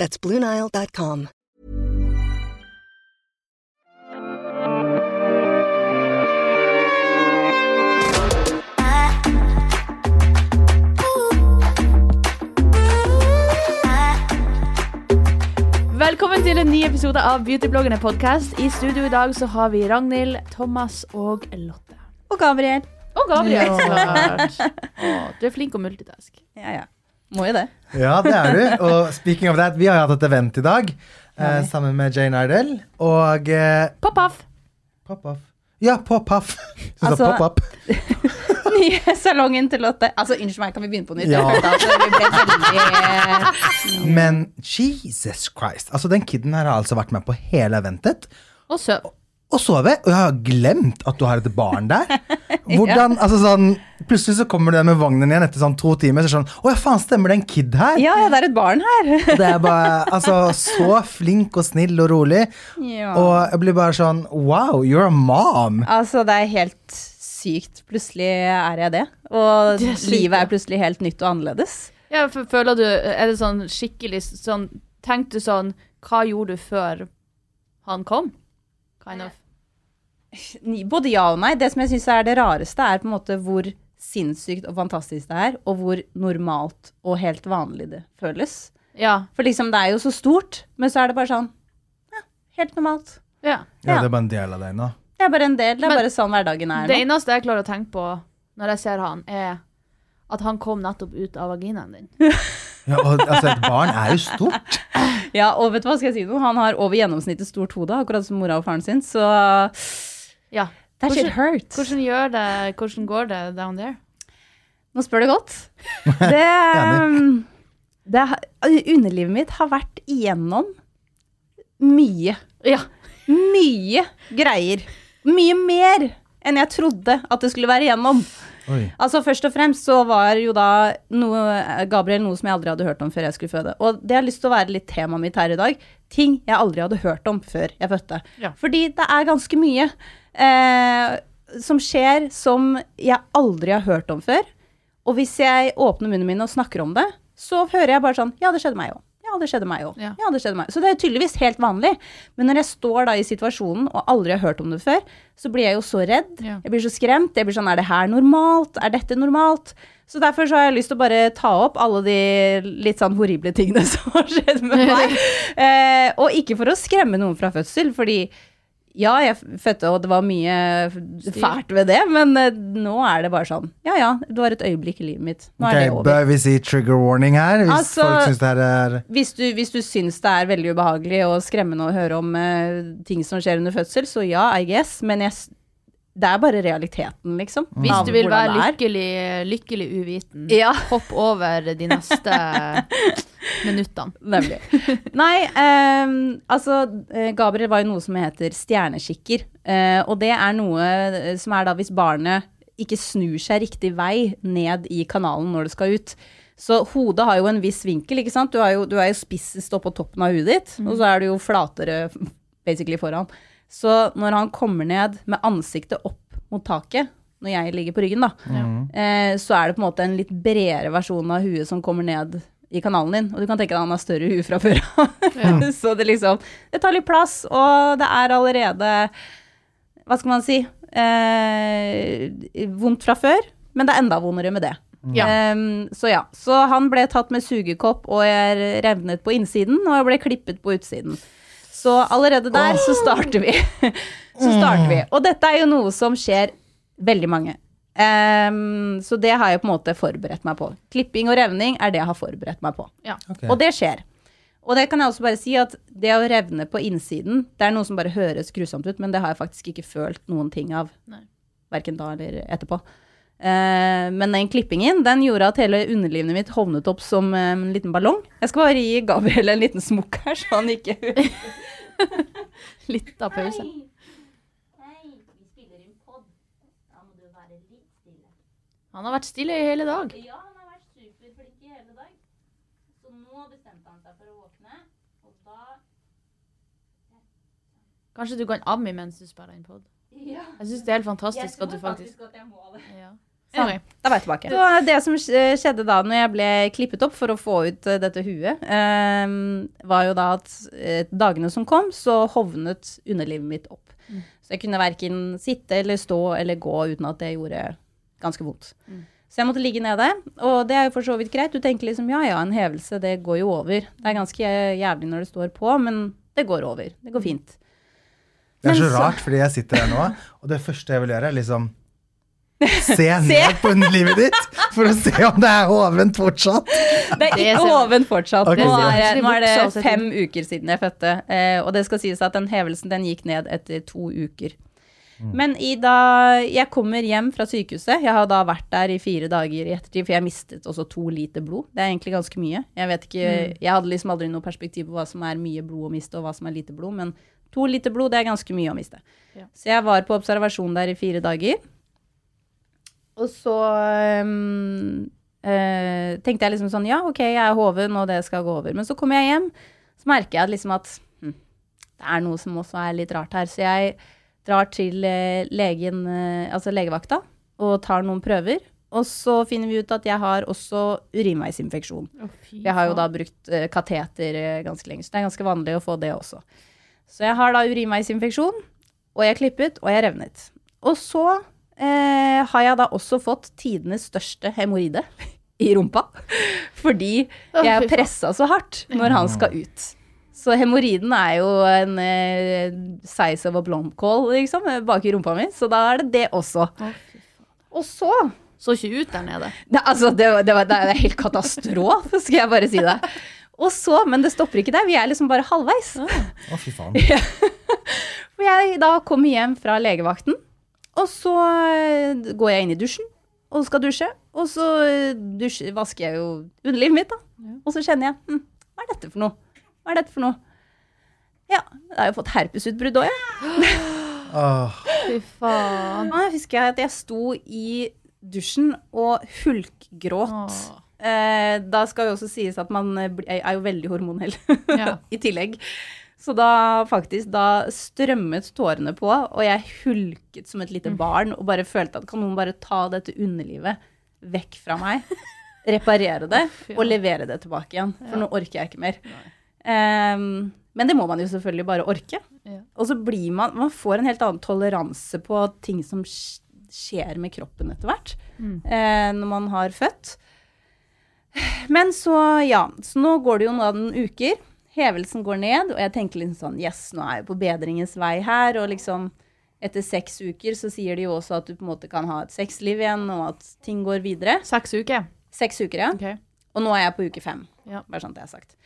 That's BlueNile.com. Velkommen til en ny episode av Beautybloggerne podcast. I studio i dag så har vi Ragnhild, Thomas og Lotte. Og Gabriel. Og Gabriel, Ja. Å, du er flink å multitask. Ja, ja. Må jo det. Ja, det er du. Og speaking of that, vi har hatt et event i dag eh, sammen med Jane Ardell og eh, Pop-off. Pop-off. Ja, pop-off. Så Altså- pop-up. Nye salongen til Lotte. Altså, unnskyld meg, kan vi begynne på nytt? Ja. Veldig Men Jesus Christ. Altså, den kiden her har altså vært med på hele eventet. Og søv. Og sove. Og jeg har glemt at du har et barn der. Hvordan, altså sånn Plutselig så kommer du der med vognen igjen etter sånn to timer. Så er sånn Å ja, faen, stemmer det en kid her? Ja, ja, det er et barn her. Det er bare altså, så flink og snill og rolig. Ja. Og jeg blir bare sånn Wow, you're a mom. Altså, det er helt sykt. Plutselig er jeg det. Og Det er sykt, livet er plutselig helt nytt og annerledes. Ja, for føler du Er det sånn skikkelig sånn Tenk du sånn Hva gjorde du før han kom? Kind of. Både ja og nei. Det som jeg syns er det rareste, er på en måte hvor sinnssykt og fantastisk det er, og hvor normalt og helt vanlig det føles. Ja. For liksom, det er jo så stort, men så er det bare sånn ja, helt normalt. ja. Ja, Ja. det er bare en del av deg nå. Det er bare en del. Det er Men bare sånn hverdagen er Det eneste jeg klarer å tenke på når jeg ser han, er at han kom nettopp ut av vaginaen din. Ja, og altså, et barn er jo stort. Ja, og vet du hva skal jeg si noe? Han har over gjennomsnittet stort hode, akkurat som mora og faren sin, så Ja. that shit hurts. hurt. Hvordan gjør det Hvordan går det down there? Nå spør du godt. Det, det Underlivet mitt har vært igjennom mye. Ja. Mye greier. Mye mer enn jeg trodde at det skulle være igjennom. Oi. Altså Først og fremst så var jo da noe, Gabriel noe som jeg aldri hadde hørt om før jeg skulle føde. Og det har lyst til å være litt temaet mitt her i dag. Ting jeg aldri hadde hørt om før jeg fødte. Ja. Fordi det er ganske mye eh, som skjer som jeg aldri har hørt om før. Og hvis jeg åpner munnen min og snakker om det, så hører jeg bare sånn Ja, det skjedde meg òg. Ja, det skjedde meg òg. Ja. Ja, det skjedde meg. Så det er tydeligvis helt vanlig. Men når jeg står da i situasjonen og aldri har hørt om det før, så blir jeg jo så redd. Ja. Jeg blir så skremt. Jeg blir sånn Er det her normalt? Er dette normalt? Så derfor så har jeg lyst til å bare ta opp alle de litt sånn horrible tingene som har skjedd med meg. Eh, og ikke for å skremme noen fra fødsel, fordi ja, jeg fødte, og det var mye fælt ved det, men uh, nå er det bare sånn Ja ja, du har et øyeblikk i livet mitt. Nå er det over. Bør vi si trigger warning her? Hvis Altså- folk syns det her er Hvis du, hvis du syns det er veldig ubehagelig og skremmende å høre om uh, ting som skjer under fødsel, så ja, I guess, men jeg, det er bare realiteten, liksom. Hvis du vil være lykkelig, lykkelig uviten, Ja. hopp over de neste minuttene. Nemlig. Nei, um, altså eh, Gabriel var jo noe som heter stjernekikker. Uh, og det er noe eh, som er da hvis barnet ikke snur seg riktig vei ned i kanalen når det skal ut. Så hodet har jo en viss vinkel, ikke sant. Du, jo, du er jo spissest oppå toppen av hodet ditt, og så er du jo flatere basically foran. Så når han kommer ned med ansiktet opp mot taket, når jeg ligger på ryggen, da, eh, så er det på en måte en litt bredere versjon av huet som kommer ned i kanalen din. Og du kan tenke deg han har større hue fra før av. så det liksom Det tar litt plass, og det er allerede Hva skal man si eh, Vondt fra før, men det er enda vondere med det. Ja. Um, så ja. Så han ble tatt med sugekopp og er revnet på innsiden, og jeg ble klippet på utsiden. Så allerede der så starter vi. så starter vi. Og dette er jo noe som skjer veldig mange. Um, så det har jeg på en måte forberedt meg på. Klipping og revning er det jeg har forberedt meg på. Ja. Okay. Og det skjer. Og det kan jeg også bare si at det å revne på innsiden, det er noe som bare høres grusomt ut, men det har jeg faktisk ikke følt noen ting av. Verken da eller etterpå. Eh, men den klippingen den gjorde at hele underlivet mitt hovnet opp som eh, en liten ballong. Jeg skal bare gi Gabriel en liten smokk her, så han ikke Litt av pause. Han har vært stille i hele dag. Ja, han har vært superflink i hele dag. Så nå bestemte han seg for å våkne, og da Kanskje du kan amme mens du spiller inn pod? Ja. Jeg syns det er helt fantastisk at du faktisk at jeg må det. ja. Sånn, da var jeg tilbake. Så det som skjedde da når jeg ble klippet opp for å få ut eh, dette huet, eh, var jo da at eh, dagene som kom, så hovnet underlivet mitt opp. Mm. Så jeg kunne verken sitte eller stå eller gå uten at det gjorde ganske vondt. Mm. Så jeg måtte ligge nede, og det er jo for så vidt greit. Du tenker liksom ja ja, en hevelse, det går jo over. Det er ganske jævlig når det står på, men det går over. Det går fint. Det er så så- rart, fordi jeg sitter her nå, og det første jeg vil gjøre, er liksom Se ned på underlivet ditt for å se om det er hovent fortsatt. Det er ikke hovent fortsatt. Okay. nå, er, nå er det fem uker siden jeg fødte. Eh, og det skal sies at den hevelsen den gikk ned etter to uker. Men i da jeg kommer hjem fra sykehuset Jeg har da vært der i fire dager i ettertid, for jeg mistet også to liter blod. Det er egentlig ganske mye. Jeg vet ikke, jeg hadde liksom aldri noe perspektiv på hva som er mye blod å miste, og hva som er lite blod, men to liter blod, det er ganske mye å miste. Ja. Så jeg var på observasjon der i fire dager. Og så um, uh, tenkte jeg liksom sånn, ja, ok, jeg er hoven, og det skal gå over. Men så kommer jeg hjem, så merker jeg liksom at hm, det er noe som også er litt rart her. Så jeg drar til eh, legen, eh, altså legevakta, og tar noen prøver. Og så finner vi ut at jeg har også urinveisinfeksjon. Oh, Jeg har jo da brukt kateter ganske lenge, så det er ganske vanlig å få det også. Så jeg har da urinveisinfeksjon, og jeg klippet, og jeg revnet. Og så eh, har jeg da også fått tidenes største hemoroide i rumpa, fordi jeg er pressa så hardt når han skal ut. Så hemoroiden er jo en eh, size of a blomkål, liksom, bak i rumpa mi, så da er det det også. Og så Så ikke ut der nede. det, altså, det, var- det, var, det er helt katastrofe, skal jeg bare si det. Og så, men det stopper ikke der, vi er liksom bare halvveis. Å, fy faen. For jeg da kommer hjem fra legevakten, og så eh, går jeg inn i dusjen og skal dusje. Og så dusje, vasker jeg jo underlivet mitt, da. Ja. Og så kjenner jeg hm, Hva er dette for noe? Hva er dette for noe? Ja, jeg har jo fått herpesutbrudd òg, jeg. Åh, Fy faen. Da husker jeg at jeg sto i dusjen og hulkgråt. Oh. Eh, da skal jo også sies at man eh, er jo veldig hormonell Ja. i tillegg. Så da faktisk, da strømmet tårene på, og jeg hulket som et lite barn og bare følte at kan noen bare ta dette underlivet vekk fra meg, reparere det og levere det tilbake igjen. For nå orker jeg ikke mer. Ehm, men det må man jo selvfølgelig bare orke. Og så blir man Man får en helt annen toleranse på ting som skjer med kroppen etter hvert, Mm. eh, når man har født. Men så, ja. Så nå går det jo noen uker. Hevelsen går ned, og jeg tenker litt sånn Yes, nå er jeg på bedringens vei her. Og liksom etter seks uker så sier de jo også at du på en måte kan ha et sexliv igjen, og at ting går videre. Seks uker. Seks uker, ja. Okay. Og nå er jeg på uke fem. Ja. Bare sånn at det er sagt.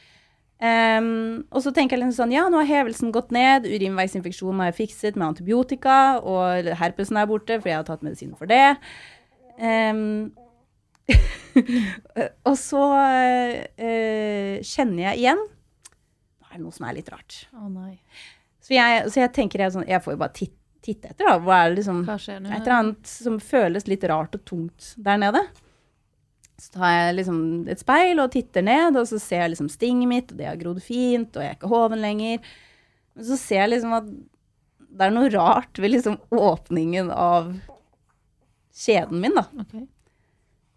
Um, og så tenker jeg litt sånn, ja, nå har hevelsen gått ned, urinveisinfeksjonen har jeg fikset med antibiotika, og herpesen er borte, for jeg har tatt medisin for det. Um, og så uh, kjenner jeg igjen, er det noe som er litt rart. Å nei. Så jeg, så jeg tenker, jeg, sånn, jeg får jo bare titte, titte etter da, hva er det liksom, et eller annet som føles litt rart og tungt der nede. Så tar jeg liksom et speil og titter ned, og så ser jeg liksom stinget mitt, og det har grodd fint, og jeg er ikke hoven lenger. Men så ser jeg liksom at det er noe rart ved liksom åpningen av skjeden min, da. Okay.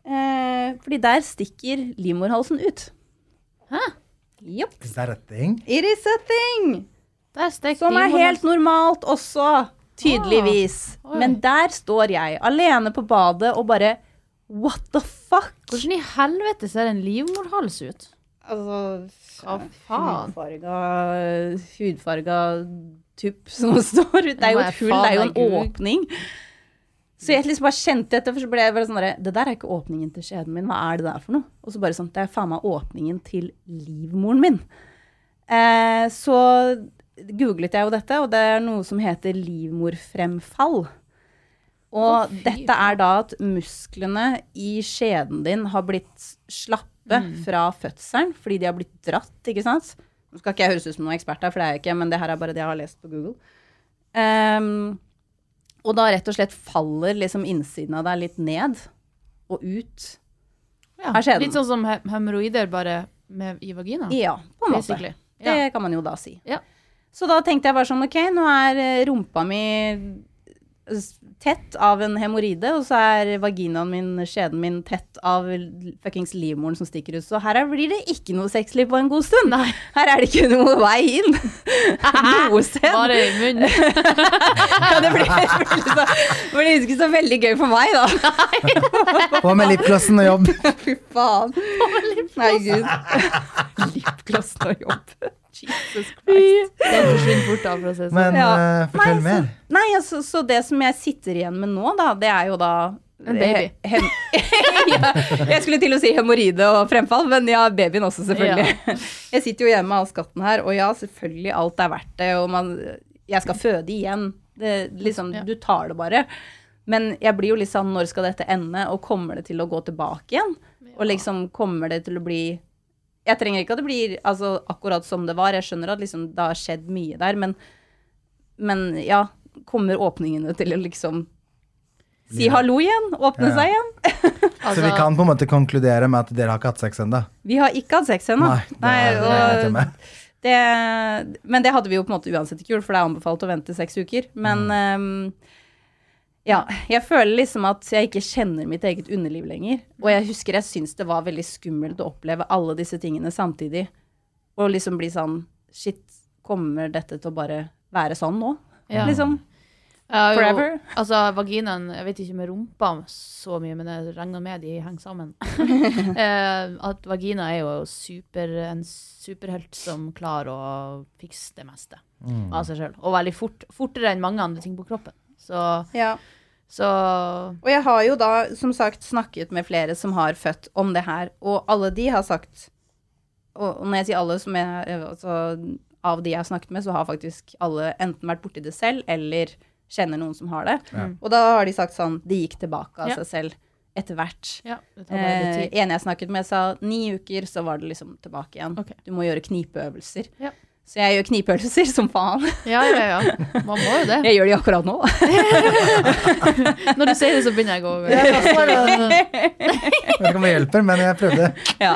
Eh, fordi der stikker livmorhalsen ut. Hæ? Jopp. is that a thing? It is a thing! Som er helt normalt også, tydeligvis. Ah. Men der står jeg, alene på badet, og bare What the fuck? Hvordan i helvete ser en livmorhals ut? Altså Hva faen? Hudfarga, hudfarga tupp som står ut. Det er jo et hull, det er jo en åpning. Så jeg liksom bare kjente etter, for så ble jeg bare sånn derre Det der er ikke åpningen til skjeden min, hva er det der for noe? Og så bare sånn Det er faen meg åpningen til livmoren min. Eh, så googlet jeg jo dette, og det er noe som heter livmorfremfall. Og oh, dette er da at musklene i skjeden din har blitt slappe fra fødselen fordi de har blitt dratt, ikke sant? Nå skal ikke jeg høres ut som noen ekspert her, for det er jeg ikke, men det her er bare det jeg har lest på Google. Ehm, og da rett og slett faller liksom innsiden av deg litt ned og ut. Ja. Her skjer det. Litt sånn som he- hemoroider, bare med, i vagina. Ja, på en måte. basically. Det Ja. kan man jo da si. Ja. Så da tenkte jeg bare sånn, ok, nå er eh, rumpa mi tett av en hemoride, og så er vaginaen min, skjeden min, tett av fuckings livmoren som stikker ut. Så her er- blir det ikke noe sexliv på en god stund. Nei. Her er det ikke noe vei inn. Noe sted. Bare i munnen. Ja, det blir, det blir, så, blir ikke så veldig gøy for meg, da. Hva med lipglossen og jobb? Fy faen. Nei, gud. Lipglossen og jobb. Jesus Christ. Den forsvinner fort for å si det sånn. Men Ja. uh, fortell Nei, så- mer. Nei, altså, så det som jeg sitter igjen med nå, da, det er jo da En baby. he- ja, jeg skulle til å si hemoroide og fremfall, men ja, babyen også, selvfølgelig. Jeg sitter jo hjemme med all skatten her, og ja, selvfølgelig, alt er verdt det, og man Jeg skal føde igjen. Det, liksom, Ja. Du tar det bare. Men jeg blir jo litt sånn, når skal dette ende, og kommer det til å gå tilbake igjen? Og liksom, kommer det til å bli Jeg trenger ikke at det blir altså, akkurat som det var, jeg skjønner at liksom, det har skjedd mye der, men, men ja, kommer åpningene til å liksom si hallo igjen? Åpne Ja. seg igjen? Så vi kan på en måte konkludere med at dere har ikke hatt sex ennå? Vi har ikke hatt sex ennå. Men det hadde vi jo på en måte uansett ikke gjort, for det er anbefalt å vente seks uker. Men ehm, ja, jeg føler liksom at jeg ikke kjenner mitt eget underliv lenger. Og jeg husker jeg syns det var veldig skummelt å oppleve alle disse tingene samtidig. Og liksom bli sånn Shit, kommer dette til å bare være sånn nå? Ja. Liksom. Jo- Forever. Altså, vaginaen Jeg vet ikke med rumpa så mye, men jeg regner med de henger sammen. eh, at vagina er jo super, en superhelt som klarer å fikse det meste Mm. av seg sjøl. Og veldig fort. Fortere enn mange andre ting på kroppen. Så, Ja. Så Og jeg har jo da, som sagt, snakket med flere som har født om det her, og alle de har sagt Og når jeg sier alle, som jeg, altså, av de jeg har snakket med, så har faktisk alle enten vært borti det selv, eller kjenner noen som har det. Ja. Og da har de sagt sånn De gikk tilbake av Ja. seg selv etter hvert. ja, Eh, en jeg snakket med, sa ni uker, så var det liksom tilbake igjen. Okay. Du må gjøre knipeøvelser. Så jeg gjør knipølser som faen. Ja, ja, ja. Man må jo det. Jeg gjør de akkurat nå. Når du sier det, så begynner jeg å gå over. Jeg vet ikke om det hjelper, men jeg prøvde. Ja.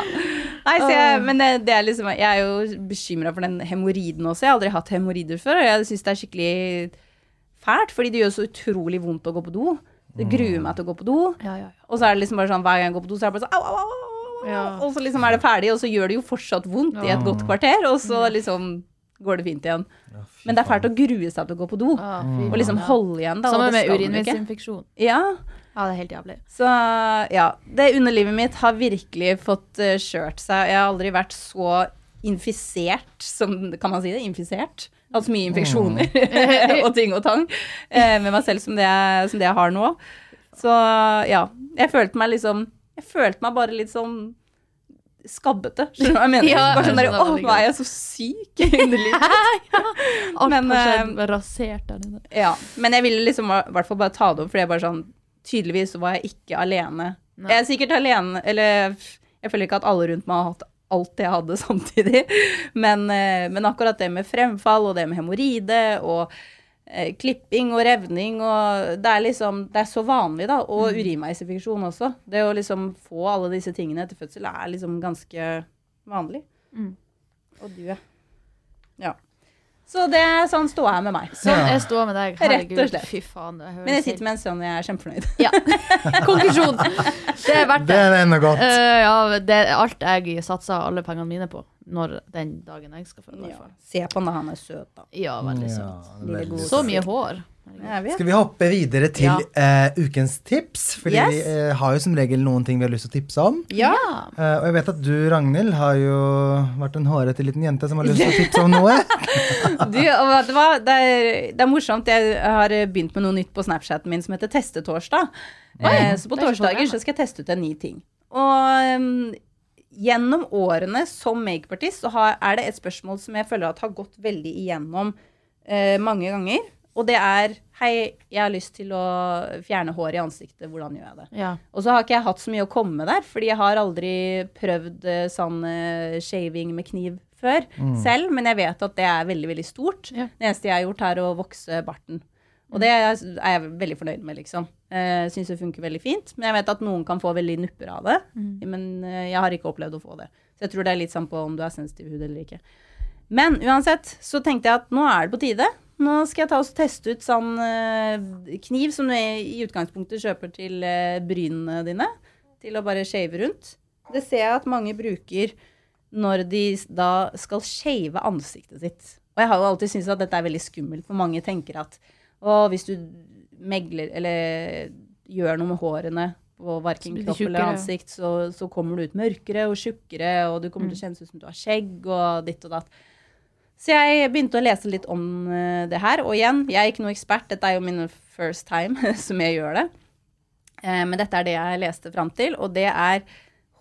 Nei, så jeg, men det, det er liksom, jeg er jo bekymra for den hemoroiden også. Jeg har aldri hatt hemoroider før, og jeg syns det er skikkelig fælt, fordi det gjør så utrolig vondt å gå på do. Det gruer meg til å gå på do. Ja, ja, ja. Og så er det liksom bare sånn, hver gang jeg går på do, så er det bare sånn au, au, au. Ja. Og så liksom er det ferdig, og så gjør det jo fortsatt vondt i et godt kvarter, og så liksom går det fint igjen. Men det er fælt å grue seg til å gå på do. Ah, Og liksom holde igjen, da. Sammen med urinveisinfeksjon. Ja, Ja, det er helt jævlig. så ja, det underlivet mitt har virkelig fått uh, kjørt seg. Jeg har aldri vært så infisert som Kan man si det? Infisert? Hatt så mye infeksjoner og ting og tang uh, med meg selv som det, jeg, som det jeg har nå. Så ja, jeg følte meg liksom Jeg følte meg bare litt sånn skabbete. Skjønner du hva jeg mener? Ja, bare sånn der, jeg skjønner Å, nå er jeg så syk underlig. underlivet. Alt Men, har eh, rasert der inne. Ja, men jeg ville liksom i hvert fall bare ta det opp, for jeg bare sånn Tydeligvis var jeg ikke alene. Nei. Jeg er sikkert alene, eller jeg føler ikke at alle rundt meg har hatt alt jeg hadde samtidig. Men, eh, men akkurat det med fremfall og det med hemoride og eh, klipping og revning og Det er liksom Det er så vanlig, da. Og urinveisinfeksjon også. Det å liksom få alle disse tingene etter fødsel er liksom ganske vanlig. Mm. Og du, ja. ja. Så det er sånn ståa her med meg. Sånn er ståa med deg. Rett og Herregud, slett. fy faen. Det Men jeg sitter med en sønn, og jeg er kjempefornøyd. Ja. Konklusjon. Det er verdt Det det. er enda godt. Uh, ja, det er alt jeg satsa alle pengene mine på når den dagen jeg skal føde. Ja. Se på når han er søt, da. Ja, veldig søt. Veldig. Så mye hår. Skal vi hoppe videre til Ja. uh, ukens tips? Fordi Yes. vi uh, har jo som regel noen ting vi har lyst til å tipse om. Ja. Uh, og jeg vet at du, Ragnhild, har jo vært en hårete liten jente som har lyst til å tipse om noe. Du, og vet du hva? Det er, det er morsomt. Jeg har begynt med noe nytt på Snapchaten min som heter Testetorsdag. Eh, så på er torsdager så skal jeg teste ut en ny ting. Og um, gjennom årene som makeupartist så har, er det et spørsmål som jeg føler at har gått veldig igjennom eh, mange ganger. og det er Hei, jeg har lyst til å fjerne hår i ansiktet. Hvordan gjør jeg det? Ja. Og så har ikke jeg hatt så mye å komme med der, fordi jeg har aldri prøvd eh, sånn eh, shaving med kniv før selv, men jeg vet at det er veldig, veldig stort. Ja. Det eneste jeg har gjort, er å vokse barten. Og det er er jeg veldig fornøyd med, liksom. Uh, Syns det funker veldig fint. Men jeg vet at noen kan få veldig nupper av det. Men uh, jeg har ikke opplevd å få det. Så jeg tror det er litt sånn på om du er sensitiv hud eller ikke. Men uansett så tenkte jeg at nå er det på tide. Nå skal jeg ta og teste ut sånn uh, kniv som du i utgangspunktet kjøper til uh, brynene dine. Til å bare shave rundt. Det ser jeg at mange bruker når de da skal shave ansiktet sitt. Og jeg har jo alltid syntes at dette er veldig skummelt, for mange tenker at å, hvis du megler eller gjør noe med hårene på Så verken kropp eller ansikt, så, så kommer du ut mørkere og tjukkere, og du kommer til å kjennes ut som du har skjegg og ditt og datt. Så jeg begynte å lese litt om eh, det her. Og igjen, jeg er ikke noe ekspert. Dette er jo min first time som jeg gjør det. Eh, men dette er det jeg leste fram til, og det er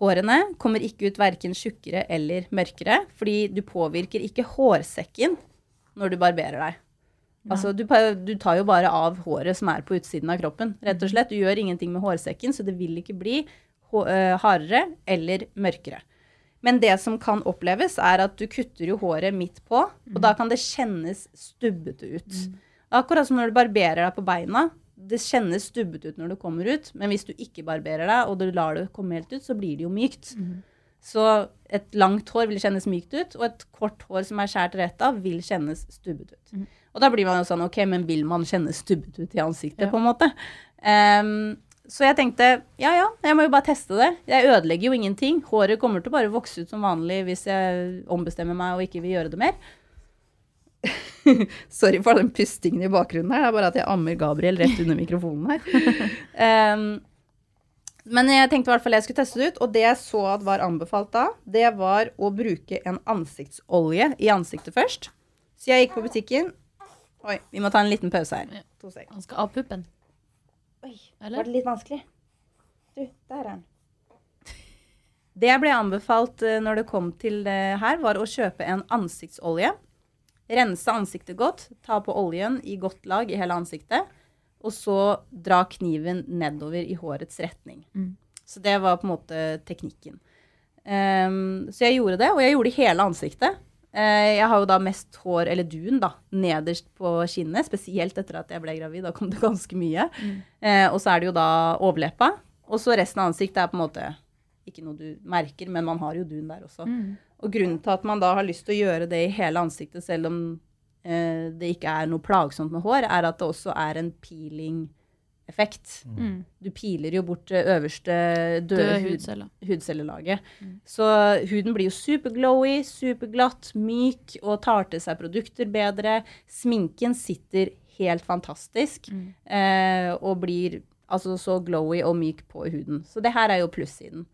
Hårene kommer ikke ut verken tjukkere eller mørkere, fordi du påvirker ikke hårsekken når du barberer deg. Altså, du, du tar jo bare av håret som er på utsiden av kroppen, rett og slett. Du gjør ingenting med hårsekken, så det vil ikke bli hardere eller mørkere. Men det som kan oppleves, er at du kutter jo håret midt på, og da kan det kjennes stubbete ut. Akkurat som når du barberer deg på beina. Det kjennes stubbete ut når du kommer ut, men hvis du ikke barberer deg, og du lar det komme helt ut, så blir det jo mykt. Så et langt hår vil kjennes mykt ut, og et kort hår som er skåret rett av, vil kjennes stubbet ut. Og da blir man jo sånn, ok, men vil man kjenne stubbet ut i ansiktet, Ja. på en måte? Um, så jeg tenkte, ja ja, jeg må jo bare teste det. Jeg ødelegger jo ingenting. Håret kommer til å bare vokse ut som vanlig hvis jeg ombestemmer meg og ikke vil gjøre det mer. Sorry for den pustingen i bakgrunnen her, det er bare at jeg ammer Gabriel rett under mikrofonen her. um, men jeg tenkte i hvert fall jeg skulle teste det ut, og det jeg så at var anbefalt da, det var å bruke en ansiktsolje i ansiktet først. Så jeg gikk på butikken. Oi, vi må ta en liten pause her. Ja. To sek. Han skal av puppen. Oi, Eller? var det litt vanskelig? Du, der er den. Det jeg ble anbefalt eh, når det kom til det her, var å kjøpe en ansiktsolje. Rense ansiktet godt, ta på oljen i godt lag i hele ansiktet, og så dra kniven nedover i hårets retning. Mm. Så det var på en måte teknikken. Um, så jeg gjorde det, og jeg gjorde det hele ansiktet. Eh, jeg har jo da mest hår, eller dun, da, nederst på kinnet, spesielt etter at jeg ble gravid. Da kom det ganske mye. Eh, og så er det jo da overleppa. Og så resten av ansiktet er på en måte ikke noe du merker, men man har jo dun der også. Mm. Og grunnen til at man da har lyst til å gjøre det i hele ansiktet, selv om eh, det ikke er noe plagsomt med hår, er at det også er en peeling-effekt. Mm. Du piler jo bort det øverste døde Døde hud, hudceller. hudcellelaget. Så huden blir jo superglowy, superglatt, myk og tar til seg produkter bedre. Sminken sitter helt fantastisk Mm. eh, og blir altså så glowy og myk på huden. Så det her er jo plussiden.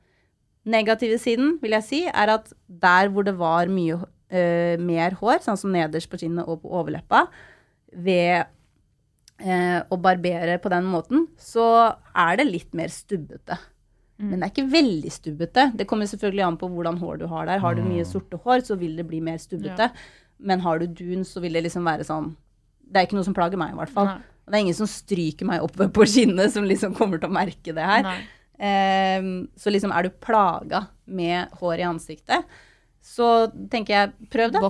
Negative siden vil jeg si er at der hvor det var mye eh, mer hår, sånn som nederst på kinnet og på overleppa, ved eh, og barbere på den måten, så er det litt mer stubbete. Men det er ikke veldig stubbete. Det kommer selvfølgelig an på hvordan hår du har der. Har du mye sorte hår, så vil det bli mer stubbete. Men har du dun, så vil det liksom være sånn Det er ikke noe som plager meg, i hvert fall. Nei. Det er ingen som stryker meg opp på kinnet, som liksom kommer til å merke det her. Ehm, så liksom er du plaga med hår i ansiktet, så tenker jeg prøv det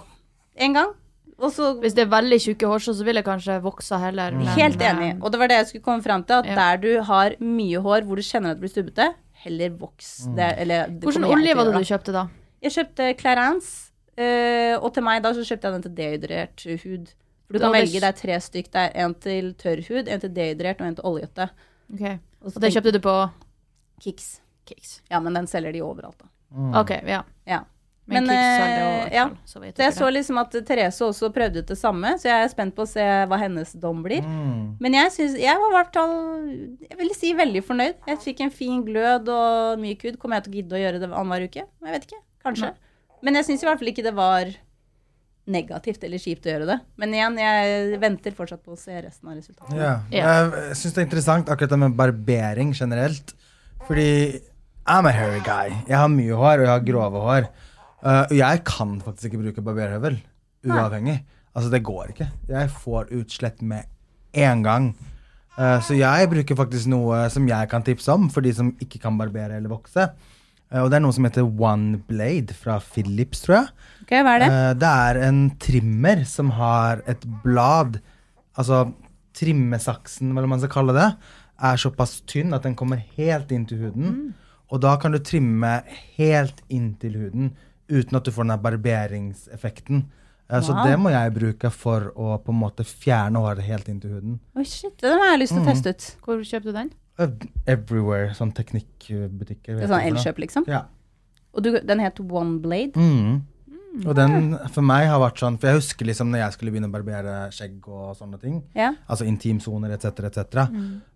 en gang. Og så Hvis det er veldig tjukke hårstrå, så vil jeg kanskje vokse heller. men, Helt eh, enig. Og det var det jeg skulle komme fram til. At Ja. der du har mye hår hvor du kjenner at det blir stubbete, heller voks. Det, eller, det Hvordan olje var det du kjøpte da? Jeg kjøpte Clarence, Uh, og til meg da så kjøpte jeg den til dehydrert hud. For du Da kan velge, det er tre stykk. Det er en til tørr hud, en til dehydrert og en til oljete. Ok. Og Og det kjøpte du på Kicks. Kicks. Ja, men den selger de overalt, da. OK, ja. Ja. Men, Men, eh, også, ja. så vet jeg dere så liksom at Therese også prøvde ut det samme, så jeg er spent på å se hva hennes dom blir. Mm. Men jeg, synes, jeg var i hvert fall jeg vil si veldig fornøyd. Jeg fikk en fin glød og myk hud. Kommer jeg til å gidde å gjøre det annenhver uke? Jeg vet ikke. Kanskje. Men jeg syns i hvert fall ikke det var negativt eller kjipt å gjøre det. Men igjen, jeg venter fortsatt på å se resten av resultatet. Ja. Ja. Jeg syns det er interessant akkurat det med barbering generelt. Fordi I'm a hairy guy. Jeg har mye hår, og jeg har grove hår. Uh, jeg kan faktisk ikke bruke barberhøvel uavhengig. Altså, det går ikke. Jeg får utslett med en gang. Uh, så jeg bruker faktisk noe som jeg kan tipse om for de som ikke kan barbere eller vokse. Uh, og det er noe som heter One Blade fra Philips, tror jeg. Ok, hva er det? uh, det er en trimmer som har et blad Altså trimmesaksen, hva man skal kalle det, er såpass tynn at den kommer helt inn til huden. Mm. Og da kan du trimme helt inn til huden uten at du får den barberingseffekten. Eh, Så Wow. det må jeg bruke for å på en måte fjerne håret helt inn til huden. Oi, shit, den har jeg lyst til Mm. å teste ut. Hvor kjøpte du den? Eh, Everywhere, sånn teknikkbutikker. Det er sånn? Elkjøp, liksom. Ja. Og du, den het One Blade. Mm. Og den for meg har vært sånn For jeg husker liksom når jeg skulle begynne å barbere skjegg og sånne ting. Ja. Altså intimsoner etc., etc.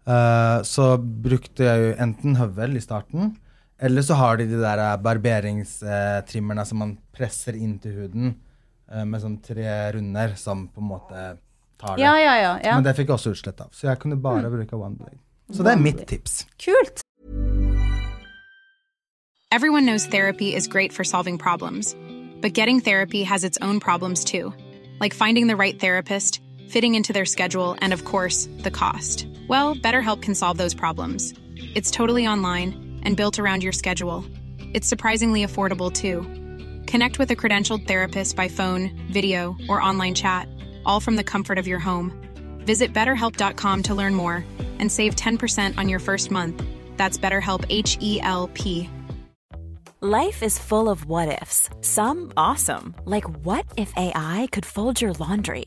Eh, så brukte jeg jo enten høvel i starten, eller så har de de der eh, barberingstrimmerne som man presser inn til huden eh, med sånn tre runder som på en måte tar det. Ja, ja, ja. ja. Men det fikk jeg også utslett av, så jeg kunne bare bruke one blade. Så det er mitt tips. Kult. Everyone knows therapy is great for solving problems, but getting therapy has its own problems too, like finding the right therapist, fitting into their schedule, and of course, the cost. Well, BetterHelp can solve those problems. It's totally online and built around your schedule. It's surprisingly affordable too. Connect with a credentialed therapist by phone, video, or online chat, all from the comfort of your home. Visit betterhelp.com to learn more and save 10% on your first month. That's BetterHelp H E L P. Life is full of what ifs. Some awesome, like what if AI could fold your laundry?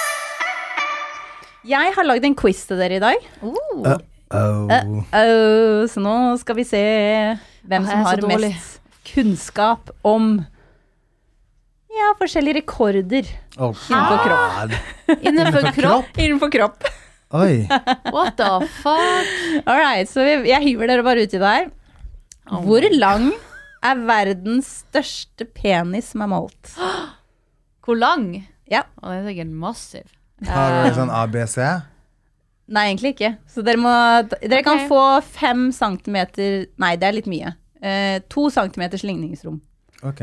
Jeg har lagd en quiz til dere i dag. Oh. Oh. Oh, så nå skal vi se hvem som har dårlig. mest kunnskap om ja, forskjellige rekorder Oh, Innenfor kropp. Innenfor kropp? innenfor kropp. Oi. What the fuck? All right, så vi, jeg hyver dere bare uti der. Hvor lang er verdens største penis som er målt? Hvor lang? Ja. Å, den er sikkert massiv. Har du sånn ABC? Nei, egentlig ikke. Så dere må Dere kan okay. få fem centimeter Nei, det er litt mye. Eh, to centimeters ligningsrom. Ok.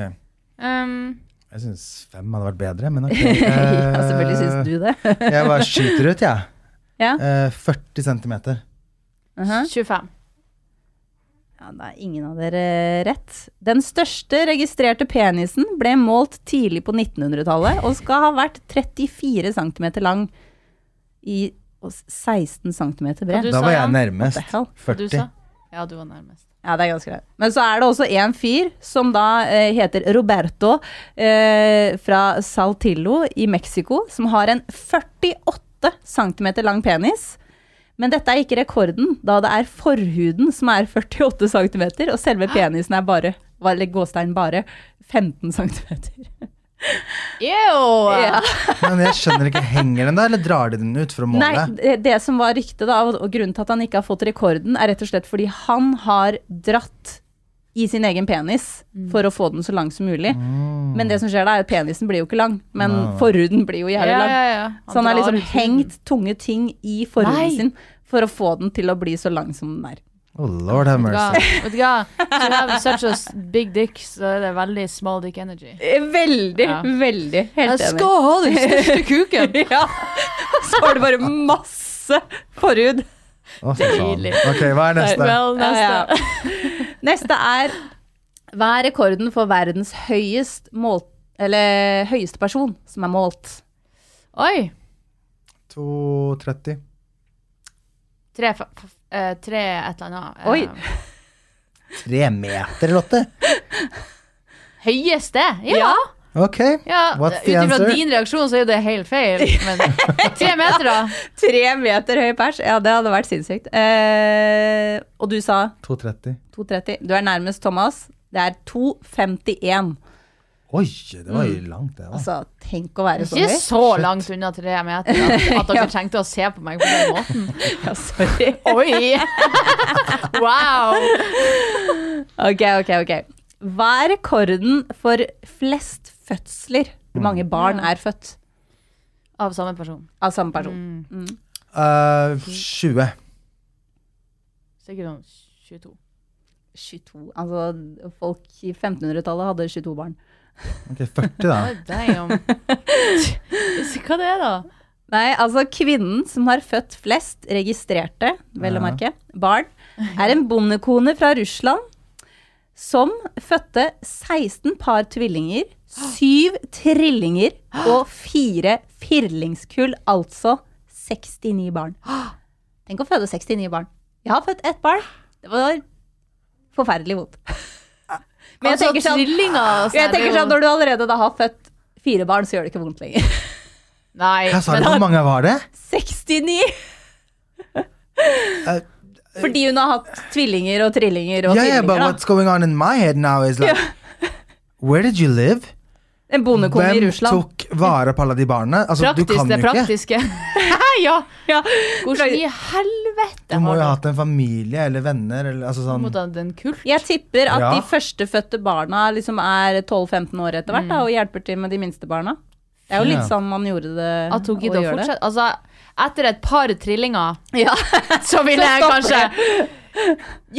Um, Jeg syns fem hadde vært bedre, men ok. ja, selvfølgelig syns du det. jeg bare skyter ut, jeg. ja. Eh, 40 centimeter. Mhm. 25. Ja, da er ingen av dere rett. Den største registrerte penisen ble målt tidlig på 1900-tallet og skal ha vært 34 cm lang i og 16 cm bred. Da var jeg nærmest. What the hell? Hva du 40. sa? Ja, du var nærmest. Ja, det er ganske greit. Men så er det også en fyr som da eh, heter Roberto eh, fra Saltillo i Mexico, som har en 48 cm lang penis. Men dette er ikke rekorden, da det er forhuden som er 48 cm, og selve penisen er bare, eller gåstein bare, 15 cm. Ew! Ja. Men jeg skjønner ikke, henger den der, eller drar de den ut for å måle? Nei, det, det som var ryktet da, og grunnen til at han ikke har fått rekorden, er rett og slett fordi han har dratt i sin egen penis for å få den så lang som mulig. Men det som skjer da, er at penisen blir jo ikke lang, men Nei. forhuden blir jo jævlig lang. ja, ja. Så han har liksom hengt tunge ting i forhuden Nei. sin for å få den til å bli så lang som den er. Oh, lord have mercy. Vet du hva? To have such a big dick, så er det veldig small dick energy. Eh, Veldig, Ja. veldig. Helt Jeg enig. skal ha den største kuken! Ja. Så har du bare masse forhud. Å, fy faen. Deilig. Ok, hva er neste? Well, neste. Ja, ja. Neste er Hva er rekorden for verdens høyest målt Eller høyeste person som er målt? Oi! 2,30. Tre, eh, tre et eller annet. eh, Oi. Tre meter, Lotte? Høyeste? Ja! Ok. ja. What's Ut ifra din reaksjon så er jo det helt feil, men tre meter, da? Tre meter høy pers? Ja, det hadde vært sinnssykt. Eh, og du sa 2,30. 2,30. Du er nærmest Thomas. Det er 2,51. Oi, det var jo langt, det. da. Altså, tenk å være så Ikke høy. så langt unna tre meter at, at dere trengte å se på meg på den måten. Ja, sorry. Oi! Wow! Ok, ok, ok. Hva er rekorden for flest fødsler? Hvor mange barn er født Av samme person. av samme person? Mm. Eh, 20. Sikkert sånn 22. 22. Altså, folk i 1500-tallet hadde 22 barn. Ok, 40, da. Damn. Hva det er da? Nei, altså kvinnen som har født flest registrerte, vel å merke, barn, er en bondekone fra Russland som fødte 16 par tvillinger, 7 trillinger og fire firlingskull, altså 69 barn. Tenk å føde 69 barn. Jeg har født ett barn. Det var forferdelig vondt. Men jeg Altså, tenker sånn, jeg er tenker sånn når du allerede da har født fire barn, så gjør det ikke vondt lenger. Nei, Hva sa du? Hvor mange var det? 69! Eh, Fordi hun har hatt tvillinger og trillinger og Yeah, yeah, but da. what's going on in my head now is like Where did you live? En bondekone i Hvem tok vare på alle de barna? Altså, du kan det jo ikke. praktiske. ja. Ja. Hvordan i helvete Du må jo ha hatt en familie eller venner eller altså du måtte mot en kult? Jeg tipper at Ja. de førstefødte barna liksom er 12-15 år etter hvert da, og hjelper til med de minste barna. Det er jo litt Ja. sånn man gjorde det. At hun gidder å fortsette? Altså, etter et par trillinger Ja. så ville jeg kanskje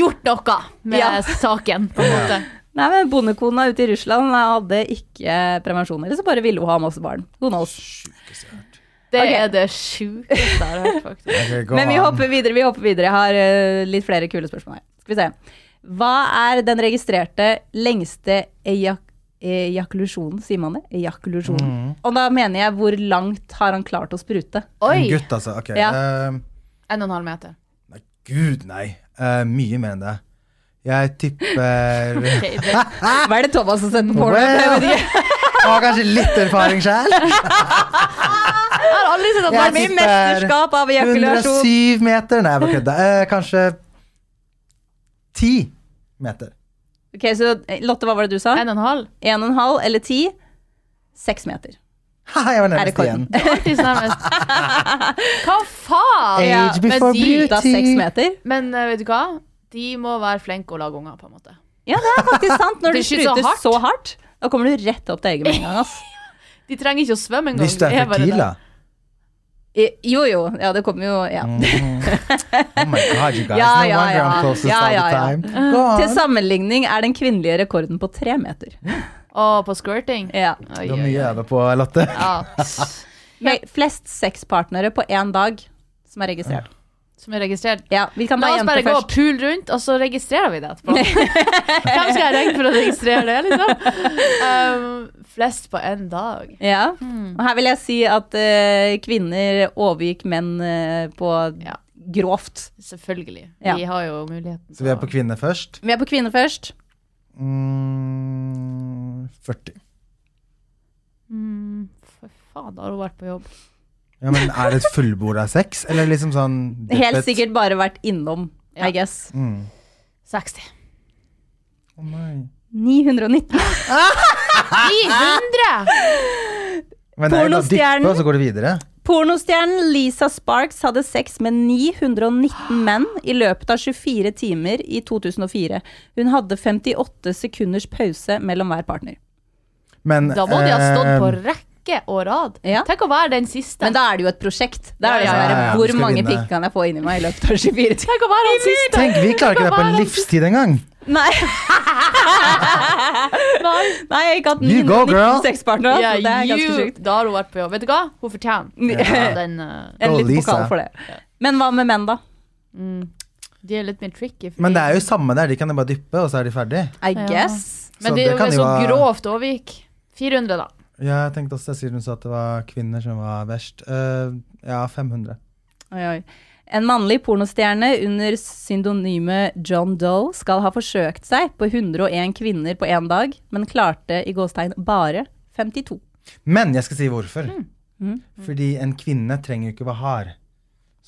gjort noe med Ja. saken, på en måte. Nei, men Bondekona ute i Russland hadde ikke prevensjon, eller så bare ville hun ha masse barn. Hørt. Det okay. er det sjukeste jeg har hørt, faktisk. Men vi hopper videre. vi hopper videre. Jeg har eh, litt flere kule spørsmål her. Skal vi se. Hva er den registrerte lengste ejak ejakulasjonen, sier man det? Ejakulasjonen. Mm. Og da mener jeg hvor langt har han klart å sprute? En gutt, altså. Ok. Ja. Uh, En og en halv meter. nei, gud, nei. Uh, mye mer enn det. Jeg tipper det, Hva er det Thomas har sett på porno? Well. Jeg. Har kanskje litt erfaring sjøl. jeg har aldri sett at Jeg er Mye mesterskap av ejakulasjon. 107 meter. Nei, jeg bare kødda. Eh, kanskje 10 meter. Ok, så Lotte, hva var det du sa? En og en halv? En og en halv eller ti? Seks meter. Haha, jeg var nærmest igjen. Hva faen? Age Ja, before men beauty. meter? Men eh, vet du hva? De må være flinke å lage unger, på en måte. Ja, det er faktisk sant. Når du skyter så så hardt, da kommer du rett opp til egget med en gang. ass. De trenger ikke å svømme engang. Hvis du er bare fertil, da. Jo, jo. Ja, det kommer jo Ja. Mm. Oh my god, you guys. Ja, no ja, wonder ja. I'm Ja, all ja, the ja. time. Til sammenligning er den kvinnelige rekorden på tre meter. Og på squirting. Ja. Oi, Du har mye å øve på, Lotte. Ja. Flest sexpartnere på én dag som er registrert. Som er registrert. Ja, Vi kan La oss bare gå og pule rundt, og så registrerer vi det etterpå. Hvem skal jeg ringe for å registrere det, liksom? Um, flest på én dag. Ja. Hmm. Og her vil jeg si at uh, kvinner overgikk menn uh, på Ja. grovt. Selvfølgelig. Ja. Vi har jo muligheten. Så vi er på kvinner først. Vi er på kvinner først. Mm, 40. mm, For faen, da har hun vært på jobb. Ja, men Er det et fullbord av sex, eller liksom sånn Helt sikkert bare vært innom, Ja. I guess. Mm. 60. Å nei. 919. 900! Men det er jo da dyppe, og så går det videre. Pornostjernen Lisa Sparks hadde sex med 919 menn i løpet av 24 timer i 2004. Hun hadde 58 sekunders pause mellom hver partner. Men Da må de ha stått på eh, rekke og rad. Ja. Tenk å være den siste. Men da er det jo et prosjekt. Da er det sånn ja, der, ja, ja, Hvor mange pikk kan jeg få inni meg i løpet av 24 timer? Tenk å være han siste! Tenk, vi klarer ikke det på en livstid engang. Nei, Nei. nei, jeg har ikke hatt You go, 919 girl. sexpartnere. Ja, det er ganske you- sjukt. Da har hun vært på jobb. Vet du hva? Hun fortjener yeah. den. Uh, En Go, litt pokal for det. Men hva med menn, da? mm, de er litt mer tricky. fordi- Men det er jo samme der. De kan jo bare dyppe, og så er de ferdig. I Ja. Men det det er kan jo jo så grovt overgikk. 400, da. Ja, jeg tenkte også, siden hun sa at det var kvinner som var verst. Uh, ja, 500. Oi, oi. En mannlig pornostjerne under syndonymet John Doe skal ha forsøkt seg på 101 kvinner på én dag, men klarte i gåstegn bare 52. Men jeg skal si hvorfor. Mm. Fordi en kvinne trenger jo ikke være hard.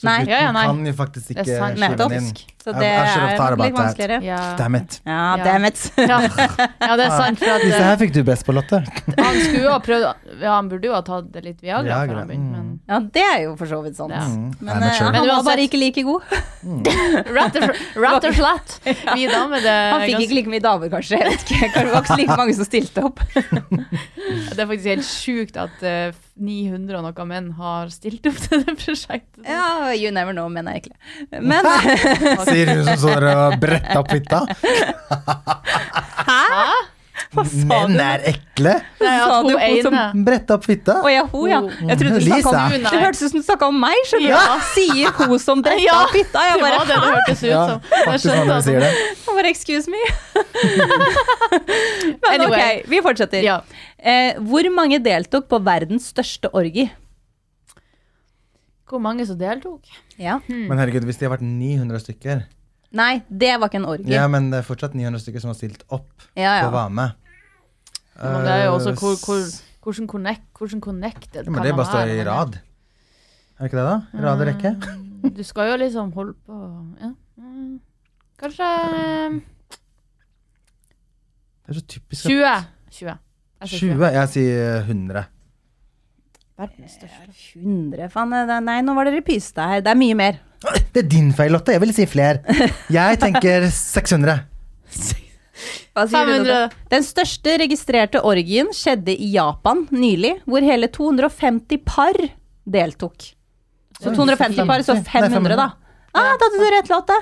Så Nei. gutten Ja, ja, nei. kan jo faktisk ikke skyve den inn. Så det er litt vanskeligere. Ja. Damn it. Ja, Ja. damn it. Ja. ja, det er sant. For at, Disse eh, her fikk du best på, Lotte. han skulle jo ha prøvd Ja, han burde jo ha tatt litt Viagra Viagra, før han begynte, men Ja, det er jo for så vidt sant. Ja. Mm, Men eh, han var bare ikke like god. og, rett og slett. Vi damer, det, Han fikk ikke like mye damer, kanskje. Jeg vet ikke. Det var ikke så like mange som stilte opp. det er faktisk helt sjukt at uh, 900 og noe menn har stilt opp til det prosjektet. Ja, you never know, menn er ekle. Men Sier hun som står og bretter opp fitta. hva sa Menn du? er ekle. Nei, Sa du hun som- bretta opp fitta. Å ja, hun, ja. Jeg trodde du snakka Lisa. om Hun, Det hørtes ut som du snakka om meg, skjønner du. Ja. Sier hun som bretta Ja, opp fitta. Jeg Det var det det hørtes ut Ja, som. Jeg faktisk når dere sier det. jeg bare excuse me. Men Anyway. ok, vi fortsetter. Ja. Eh, hvor mange deltok på verdens største orgi? Hvor mange som deltok? Ja. Men herregud, hvis de har vært 900 stykker Nei, det var ikke en orgie. Ja, men det er fortsatt 900 stykker som har stilt opp Ja, på å ja. være med. Men det er jo også Eh, hvor, hvor, hvordan, connect, hvordan connected ja, men Det er bare å stå i rad. Er det ikke det, da? Rad og rekke? Mm, Du skal jo liksom holde på ja. mm. Kanskje eh, Det er så typisk. 20. 20. Jeg 20? Jeg sier 100. Verdens største. 100, faen. Nei, nå var det pyste her. Det er mye mer. Det er din feil, Lotte. Jeg vil si flere. Jeg tenker 600. Hva sier du, Lotte? Den største registrerte orgien skjedde i Japan nylig, hvor hele 250 par deltok. Så 250 par, så 500, da. Ah, da hadde du rett, Lotte.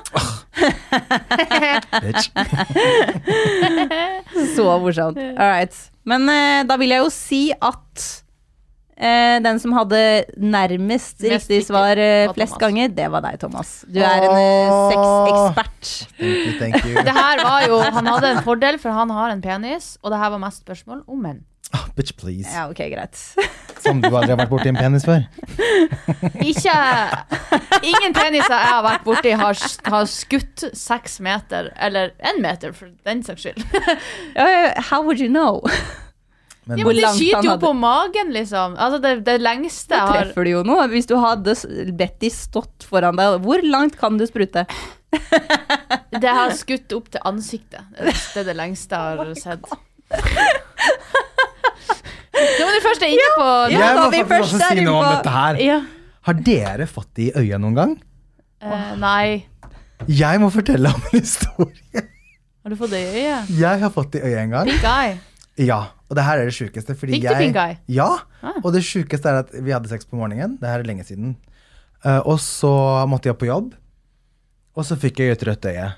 Så morsomt. All right. Men eh, da vil jeg jo si at den som hadde nærmest Mest riktig svar eh, flest Thomas. ganger, det var deg, Thomas. Du er en eh, sexekspert. Thank you, thank you. Det her var jo Han hadde en fordel, for han har en penis, og det her var mest spørsmål om menn. Oh, bitch, please. Ja, ok, greit. Som du aldri har vært borti en penis før. Ikke Ingen peniser jeg har vært borti, har, har skutt seks meter, eller én meter, for den saks skyld. Eh, how would you know? Men Ja, men de skyter jo hadde- på magen, liksom. Altså, det, det lengste jeg har treffer du jo noe. Hvis du hadde Betty stått foran deg, hvor langt kan du sprute? Det har skutt opp til ansiktet. Det er det lengste jeg har sett. Nå er du først er inne på Ja, jeg må faktisk også si noe om dette her. Ja. Har dere fått det i øyet noen gang? Eh, nei. Jeg må fortelle om en historie. Har du fått det i øyet? Jeg har fått det i øyet en gang. Pink eye. Ja, og det her er det sjukeste. Fordi Fikk du jeg, pink eye? Ja, Ah. og det sjukeste er at vi hadde sex på morgenen. Det her er lenge siden. Uh, og så måtte jeg på jobb, og så fikk jeg et rødt øye.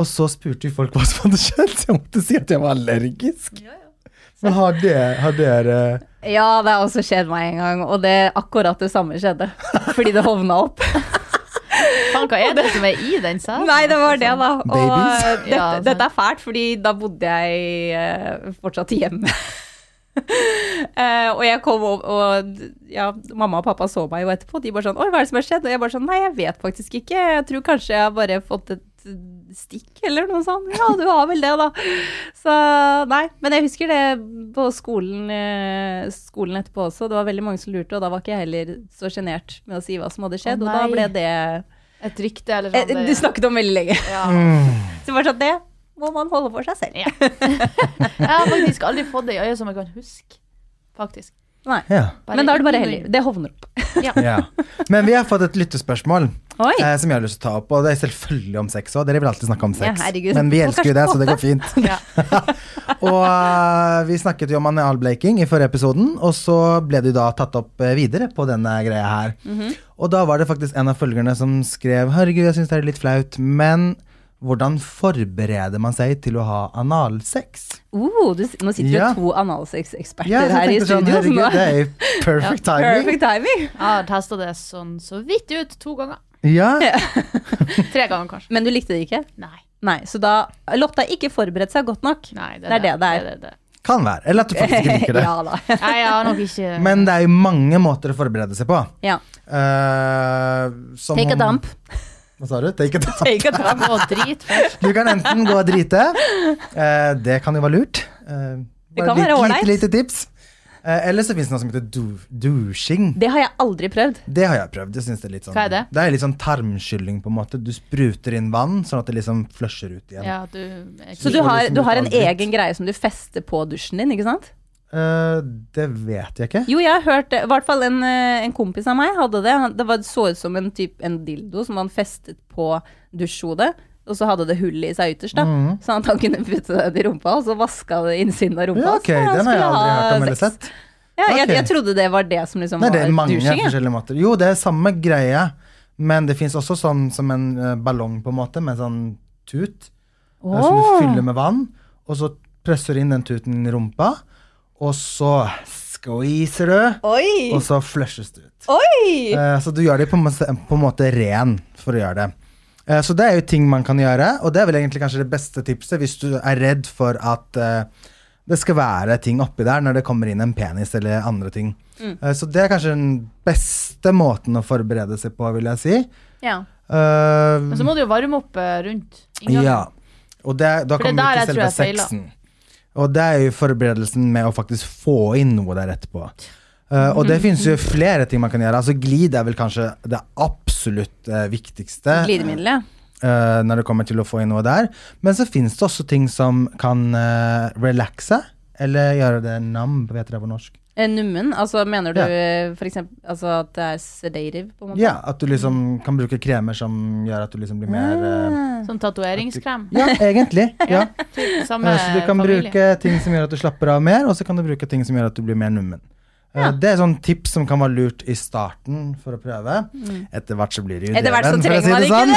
Og så spurte jo folk hva som hadde skjedd, så jeg måtte si at jeg var allergisk. Men har dere, har dere Ja, det har også skjedd meg en gang, og det akkurat det samme skjedde. Fordi det hovna opp. Faen, hva er det som er i den sæden? Nei, det var det, da. Og Babies? eh, dette, Ja, dette er fælt, fordi da bodde jeg eh, fortsatt hjemme. uh, og jeg kom opp, og ja, mamma og pappa så meg jo etterpå. De bare sånn 'Oi, hva er det som har skjedd?' Og jeg bare sånn 'Nei, jeg vet faktisk ikke. Jeg tror kanskje jeg har bare fått et stikk', eller noe sånt. Ja, du har vel det, da. Så nei. Men jeg husker det på skolen, skolen etterpå også. Det var veldig mange som lurte, og da var ikke jeg heller så sjenert med å si hva som hadde skjedd. Å, og da ble det Et rykte eller eh, sånn? det- Du snakket om veldig lenge. ja. Så bare sånn, det må man holde for seg selv. Ja. Jeg har faktisk aldri fått det i øyet som jeg kan huske. Faktisk. Nei. Ja. Bare Men da er det bare inni heldig. Det hovner opp. Ja. ja. Men vi har fått et lyttespørsmål! Eh, som jeg har lyst til å ta opp. Og det er selvfølgelig om sex òg. Dere vil alltid snakke om sex. Ja, Men vi elsker er jo det, så det går fint. Og uh, vi snakket jo om analblaking i forrige episoden, og så ble det jo da tatt opp eh, videre på denne greia her. Mhm. Og da var det faktisk en av følgerne som skrev Herregud, jeg syns det er litt flaut, men hvordan forbereder man seg til å ha analsex? Uh, du, nå sitter Ja. det to analsexeksperter Ja, her i studio. sånn, studio. herregud, det er perfect timing. Perfect timing. Jeg har testa det sånn så vidt ut to ganger. Ja, Tre ganger, kanskje. Men du likte det ikke? Nei. Nei, så da Lotta ikke forberedt seg godt nok. Nei det, Det er det det er. det, det. kan være. Eller at du faktisk ikke liker det. ja da. Nei, ja, nok ikke Men det er jo mange måter å forberede seg på. Ja. Uh, som Take a dump. Hva sa du? Take a dump. Take a dump. og drit først. Du kan enten gå og drite. Uh, det kan jo være lurt. Uh, Det kan være ålreit. Lite, lite tips. Eh, eller så fins det noe som heter douching. Det har jeg aldri prøvd. Det har jeg prøvd. Det jeg er litt sånn Hva er det? Det er litt sånn tarmskylling, på en måte. Du spruter inn vann, sånn at det liksom flusher ut igjen. Ja, du så, Så du har, liksom du har en egen greie som du fester på dusjen din, ikke sant? Uh, det vet jeg ikke. Jo, jeg har hørt det. I hvert fall en, eh, en kompis av meg hadde det. Det var, så ut som en, typ, en dildo som han festet på dusjhodet. Og så hadde det hull i seg ytterst, da. Sånn at han kunne putte det i rumpa, og så vaska det innsiden av rumpa. Ja, ok, Den har jeg aldri hørt om eller sett. Ja, jeg, jeg trodde det var det som liksom Nei, det er mange forskjellige måter. Jo, det er samme greie, men det fins også sånn som en eh, ballong, på en måte, med sånn tut. Oh. Som du fyller med vann, og så presser du inn den tuten i rumpa, og så squeezer du, Oi! og så flushes det ut. Eh, Så du gjør det på en måte, på en måte ren for å gjøre det. Eh, Så det er jo ting man kan gjøre, og det er vel egentlig kanskje det beste tipset hvis du er redd for at eh, det skal være ting oppi der når det kommer inn en penis eller andre ting. Mm. Eh, Så det er kanskje den beste måten å forberede seg på, vil jeg si. Ja. Uh, Men så må du jo varme opp rundt inngangen. ja. Og det, da For det kommer vi til selve sexen. Og det er jo forberedelsen med å faktisk få inn noe der etterpå. Uh, og det finnes jo flere ting man kan gjøre. Altså Glid er vel kanskje det absolutt eh, viktigste Glidemiddelet? eh, når det kommer til å få inn noe der. Men så finnes det også ting som kan uh, relaxe, eller gjøre det nam, vet dere på norsk. Eh, Nummen, altså mener du Ja. eh, for eksempel altså at det er sedative, på en måte? Ja, At du liksom kan bruke kremer som gjør at du liksom blir mer mm. Sånn tatoveringskrem. Ja, egentlig. ja. ja. Eh, Så du kan familie. bruke ting som gjør at du slapper av mer, og så kan du bruke ting som gjør at du blir mer nummen. Eh, Det er sånn tips som kan være lurt i starten for å prøve. Etter hvert så blir det jo Etter hvert så døden, for å man si ikke sånn.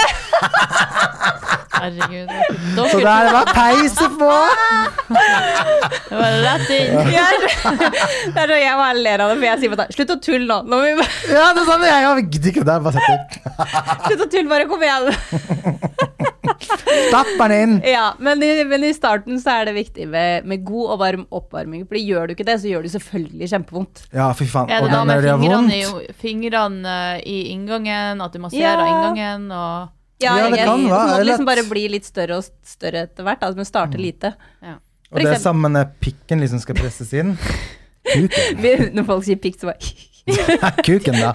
Herregud. Så der var peiset på! det var rett inn. Ja, det er så jeg bare ler av det, for jeg sier bare slutt å tulle nå. nå vi Ja, det er sånn jeg jeg gidder ikke det. Bare sett det. slutt å tulle, bare kom igjen. Stapp den inn! Ja, men i, men i starten så er det viktig med, med god og varm oppvarming. For gjør du ikke det, så gjør det selvfølgelig kjempevondt. Ja, fy faen. Og det den gjør fingrene i, fingrene eh, i inngangen, at du masserer Ja. inngangen og Ja, Ja, det jeg- kan være, det må liksom bare bli litt større og større etter hvert. Altså, men starte lite. ja. Og det er sammen med pikken liksom skal presses inn. Når folk sier pikk, så bare kuken, da.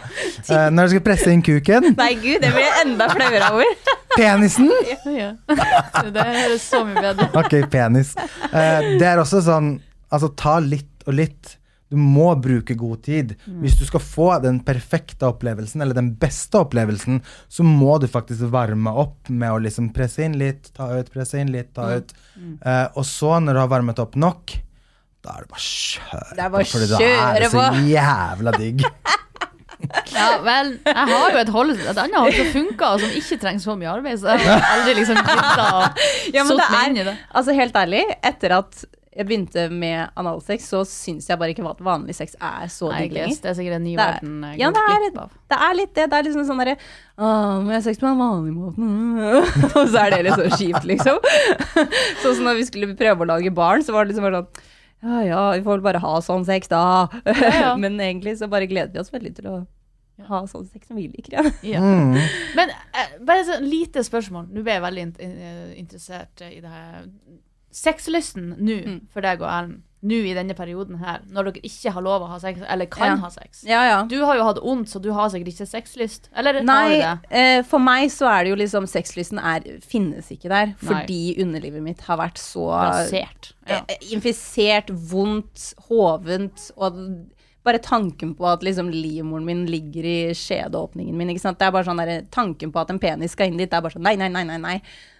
Uh, når du skal presse inn kuken. Nei, gud, det blir jeg enda flauere over. Penisen! ja. Det høres så mye bedre ut. Ok, penis. Uh, det er også sånn Altså, ta litt og litt. Du må bruke god tid. Hvis du skal få den perfekte opplevelsen, eller den beste opplevelsen, så må du faktisk varme opp med å liksom presse inn litt, ta ut, presse inn litt, ta ut. Uh, og så, når du har varmet opp nok, da er det bare kjøre Det er bare på, fordi da er det så jævla digg. Ja, vel, jeg har jo et, hold, et annet hold som funker, og som ikke trenger så mye arbeid, så jeg har aldri liksom gidda å Ja, satt meg inn i det. altså helt ærlig, etter at jeg begynte med analsex, så syns jeg bare ikke at vanlig sex er så digg lenger. det er sikkert en ny Det er- verden jeg ja, det er glipp. Det er litt det. Det er liksom sånn derre Å, må jeg ha sex på den vanlige måten? Og så er det litt så kjipt, liksom. Sånn som når vi skulle prøve å lage barn, så var det liksom bare sånn ja ja, vi får vel bare ha sånn sex, da. ja. Men egentlig så bare gleder vi oss veldig til å ha sånn sex som vi liker. Ja. Ja. Mm. Men eh, bare et sånn lite spørsmål. Nå ble jeg veldig in interessert i det her. Sexlysten nå Mm. for deg og Erlend, nå i denne perioden her, når dere ikke har lov å ha sex, eller kan Ja. ha sex ja, ja. Du har jo hatt vondt, så du har sikkert ikke sexlyst. Eller har du det? eh, for meg så er det jo liksom Sexlysten er, finnes ikke der, Nei. fordi underlivet mitt har vært så Rasert. Ja. eh, infisert, vondt, hovent, og bare tanken på at liksom livmoren min ligger i skjedeåpningen min. Det er bare sånn der, tanken på at en penis skal inn dit, det er bare sånn nei, nei, nei, nei, nei.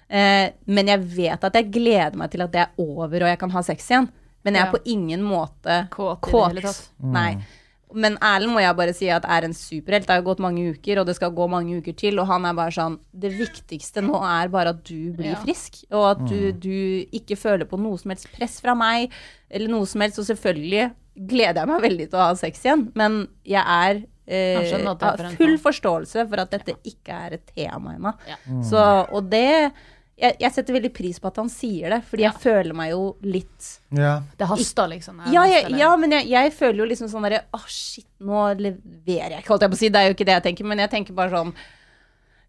Eh, men jeg vet at jeg gleder meg til at det er over og jeg kan ha sex igjen. Men jeg er Ja. på ingen måte Kåt i det hele tatt. Nei. Men Erlend må jeg bare si at er en superhelt. Det har gått mange uker, og det skal gå mange uker til. Og han er bare sånn Det viktigste nå er bare at du blir Ja. frisk. Og at du, du ikke føler på noe som helst press fra meg, eller noe som helst. Og selvfølgelig gleder jeg meg veldig til å ha sex igjen, men jeg er eh, Jeg har full forståelse for at dette ikke er et tema ennå. Ja. Så, og det jeg, jeg setter veldig pris på at han sier det, fordi Ja. jeg føler meg jo litt Ja. Det haster, liksom. ja, jeg, ja, men jeg, jeg føler jo liksom sånn derre Å, shit, nå leverer jeg ikke, holdt jeg på å si. Det er jo ikke det jeg tenker, men jeg tenker bare sånn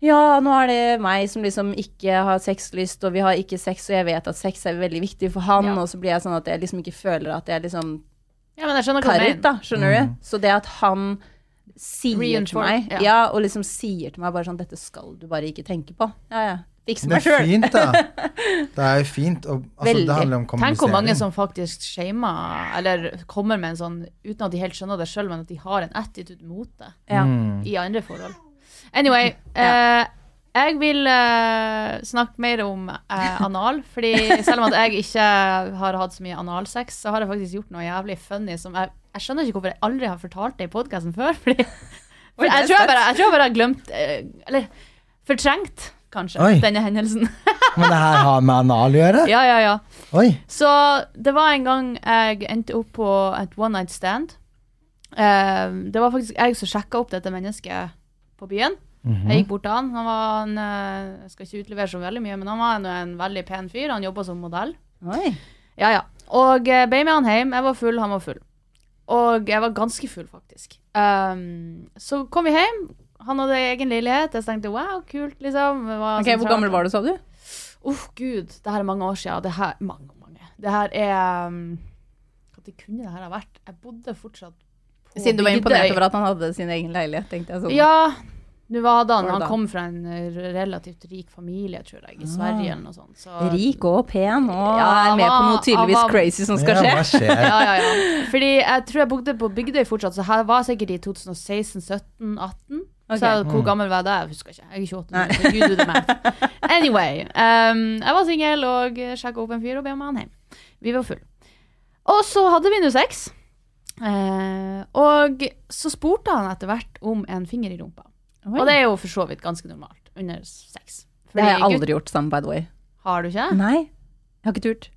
Ja, nå er det meg som liksom ikke har sexlyst, og vi har ikke sex, og jeg vet at sex er veldig viktig for han, Ja. og så blir jeg sånn at jeg liksom ikke føler at jeg liksom Ja, men jeg skjønner hva Karit, da, skjønner du? Så det at han sier til meg ja. ja. og liksom sier til meg bare sånn Dette skal du bare ikke tenke på. Ja, ja. Fikse Det er fint, da. Det er fint. Og, altså, det handler om Tenk hvor mange som faktisk shamer, eller kommer med en sånn, uten at de helt skjønner det sjøl, men at de har en attitude mot det Ja. Mm. i andre forhold. Anyway, eh, jeg vil uh, snakke mer om uh, anal, fordi selv om at jeg ikke har hatt så mye analsex, så har jeg faktisk gjort noe jævlig funny som jeg, jeg skjønner ikke hvorfor jeg aldri har fortalt det i podkasten før. Fordi, for jeg, tror jeg, bare, jeg tror jeg bare har glemt uh, Eller fortrengt, kanskje, Oi. denne hendelsen. Men det her har med anal å gjøre? ja, ja, ja. Oi. Så det var en gang jeg endte opp på et one night stand. Uh, det var faktisk jeg som sjekka opp dette mennesket på byen. Mhm. Jeg gikk bort til han. Han var en, eh, jeg skal ikke utlevere så veldig mye, men han var en, en veldig pen fyr. Han jobba som modell. Oi. Ja, ja. Og uh, ble med han hjem. Jeg var full, han var full. Og jeg var ganske full, faktisk. Um, så kom vi hjem. Han hadde egen leilighet. Jeg tenkte wow, kult, liksom. Det var Ok, Hvor gammel var du, sa du? Uff, gud. Det her er mange år siden. Det her, mange, mange. Det her er um, Når kunne det her ha vært? Jeg bodde fortsatt på Siden du var imponert over at han hadde sin egen leilighet, tenkte jeg sånn. Ja, nå var det han. Han kom fra en relativt rik familie, tror jeg, i Sverige eller noe sånt. Så, Rik og pen, og Ja, er med på noe tydeligvis var- crazy som skal Ja, skje. hva skjer? ja, ja, ja. Fordi jeg tror jeg bodde på Bygdøy fortsatt, så her var sikkert i 2016, 17, 18. Ok. Så hvor gammel var jeg da? Jeg husker ikke. Jeg er 28 nå, så you do the math. Anyway. Um, jeg var singel og sjekka opp en fyr og be om han hjem. Vi var full. Og så hadde vi nå sex. Uh, og så spurte han etter hvert om en finger i rumpa. Oi. Og det er jo for så vidt ganske normalt under sex. Det har jeg Fordi aldri gjort sammen, by the way. Har du ikke? Nei, jeg har ikke turt.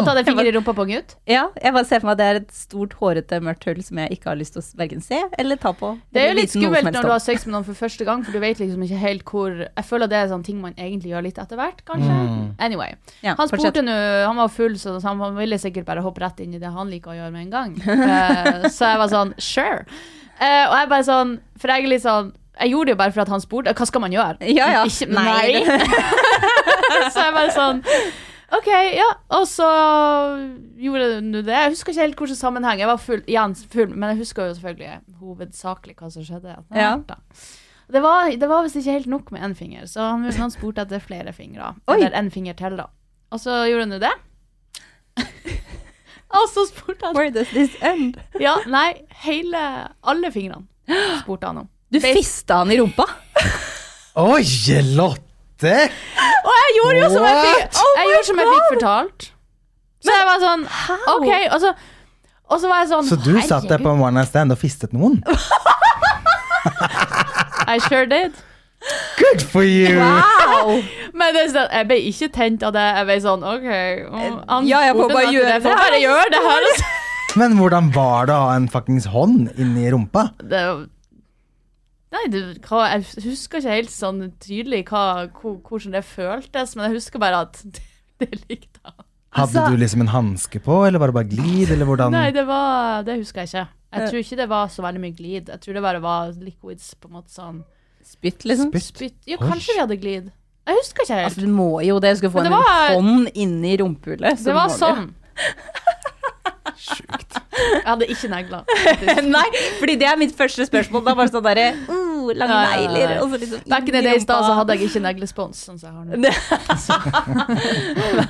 Å ta den finger i rumpa på en gutt? Ja, jeg bare ser for meg at det er et stort, hårete, mørkt hull som jeg ikke har lyst til å verken se eller ta på. Det er jo litt skummelt når du har sex med noen for første gang, for du vet liksom ikke helt hvor Jeg føler det er sånne ting man egentlig gjør litt etter hvert, kanskje. Mm. Anyway. Ja, Han spurte nå Han var full, så han ville sikkert bare hoppe rett inn i det han liker å gjøre med en gang. Uh, så jeg var sånn Sure. Uh, og jeg bare sånn For jeg er litt sånn Jeg gjorde det jo bare for at han spurte. Hva skal man gjøre? Ja, ja. Ikke, Nei, nei. så jeg bare sånn OK, ja. Og så gjorde du det. Jeg husker ikke helt hvilken sammenheng. Jeg var full, igjen full, men jeg husker jo selvfølgelig hovedsakelig hva som skjedde. Ja. det var, det var visst ikke helt nok med én finger, så han, han spurte etter flere fingre. Oi. Eller en finger til, da. Og så gjorde han jo det. og så spurte han Where does this end? Ja, nei, hele Alle fingrene spurte han om. Du fista han i rumpa? Oi, Lotte! Og jeg gjorde jo som jeg fikk, Oh jeg gjorde som jeg fikk fortalt. Så jeg var sånn OK. Og så, og så var jeg sånn Så du satt der på en one night stand og fistet noen? I sure did. Good for you! Wow! Men det sånn, jeg ble ikke tent av det. Jeg ble sånn OK. Han Ja, jeg får bare gjøre får det bare gjøre det her. altså. Men hvordan var det å ha en fuckings hånd inni rumpa? Det, nei, du, hva, jeg husker ikke helt sånn tydelig hva, hvordan det føltes, men jeg husker bare at det likte han. Hadde Altså- du liksom en hanske på, eller var det bare glid, eller hvordan? Nei, det var Det husker jeg ikke. Jeg tror ikke det var så veldig mye glid. Jeg tror det bare var liquids, på en måte sånn Spytt, liksom? Spytt? Spytt. Ja, kanskje vi hadde glid. Jeg husker ikke helt. Altså, du må jo det. Du skal få en var- hånd inni rumpehullet. det var sånn. Sjukt. Jeg hadde ikke negler. Nei, fordi det er mitt første spørsmål. Da var det sånn derre uh, Lange Nei, nei, nei. negler. Og så liksom Back in the days da så hadde jeg ikke neglespons, sånn som jeg har nå.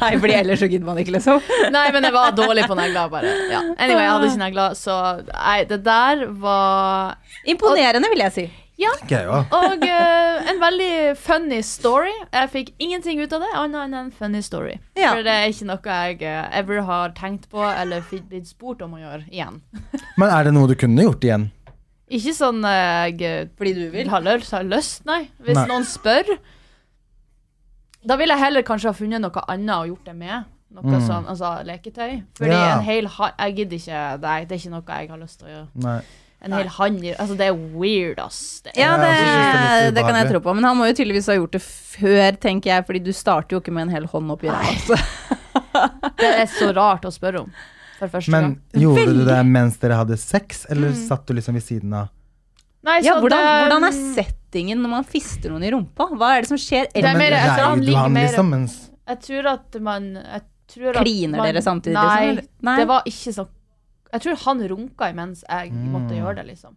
Nei, fordi ellers så gidder man ikke, liksom. Nei, men jeg var dårlig på negler, bare. Ja. Anyway, jeg hadde ikke negler, så nei, det der var Imponerende, vil jeg si. Ja. Jeg jo. Og uh, en veldig funny story. Jeg fikk ingenting ut av det, annet enn en funny story. Ja. For det er ikke noe jeg uh, ever har tenkt på eller blitt spurt om å gjøre igjen. Men er det noe du kunne gjort igjen? Ikke sånn eh, jeg Fordi du vil. har lyst, har lyst, nei. Hvis Nei. noen spør. Da vil jeg heller kanskje ha funnet noe annet og gjort det med. Noe Mm. sånn, altså leketøy. Fordi Ja. en hel ha- Jeg gidder ikke Nei, det er ikke noe jeg har lyst til å gjøre. Nei. En hel hand Altså, det er weird, ass. Det Ja, det, det det kan jeg tro på. Men han må jo tydeligvis ha gjort det før, tenker jeg. Fordi du starter jo ikke med en hel hånd oppi ræva. Altså. det er så rart å spørre om. For første Men gang. gjorde du det mens dere hadde sex, eller Mm. satt du liksom ved siden av? Nei, Ja, hvordan, det- hvordan er settingen når man fister noen i rumpa? Hva er det som skjer? Det er Eller, mer- jeg tror han ligger mer- liksom mens Jeg tror at man jeg tror at kliner man, dere samtidig? Nei, liksom. Nei. det var ikke sånn Jeg tror han runka imens jeg måtte gjøre det, liksom.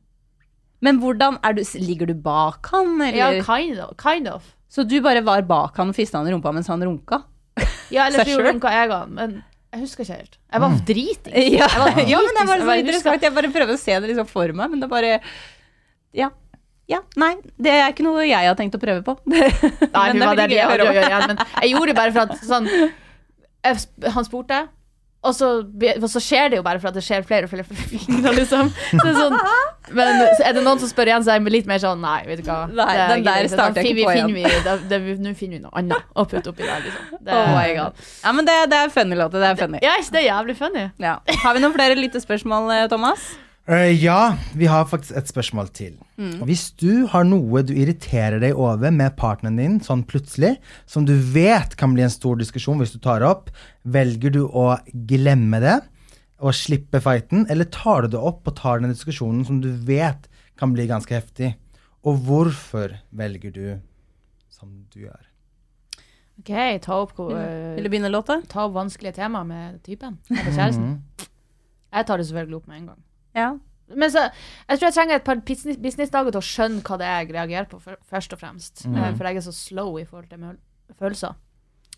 Men hvordan er du, Ligger du bak han, Ja, kind of. Kind of. Så du bare var bak han og fista han i rumpa mens han runka? Ja, eller så runka jeg han, men jeg husker ikke helt. Jeg var dritings. Ja, Jeg ja men det var så interessant. Jeg bare prøver å se det liksom for meg, men det bare Ja. Ja, nei, det er ikke noe jeg har tenkt å prøve på. Nei, Men det var det jeg om. gjøre. Men jeg gjorde det bare for at sånn jeg, Han spurte, og så, og så skjer det jo bare for at det skjer flere og flere, fingre, liksom. Så det sånn, men er det noen som spør igjen, så er jeg litt mer sånn Nei, vet du hva. Nei, Det den der starter Da jeg ikke på igjen. det- Nå finner vi noe annet å putte oppi der, liksom. Det, Oh my god. Ja, men det, det er funny, låter. Det er funny. Ja, yes, det er jævlig funny? Ja. Har vi noen flere lyttespørsmål, eh, Thomas? Eh, ja, vi har faktisk et spørsmål til. Hvis du har noe du irriterer deg over med partneren din sånn plutselig, som du vet kan bli en stor diskusjon hvis du tar det opp, velger du å glemme det og slippe fighten, eller tar du det opp og tar den diskusjonen som du vet kan bli ganske heftig? Og hvorfor velger du som du gjør? OK, ta opp, hvor- Vil du begynne, låta? ta opp vanskelige temaer med typen eller kjæresten. Jeg tar det selvfølgelig opp med en gang. Ja. Men så, jeg tror jeg trenger et par business- businessdager til å skjønne hva det er jeg reagerer på, for, først og fremst. Mm. For jeg er så slow i forhold til følelser.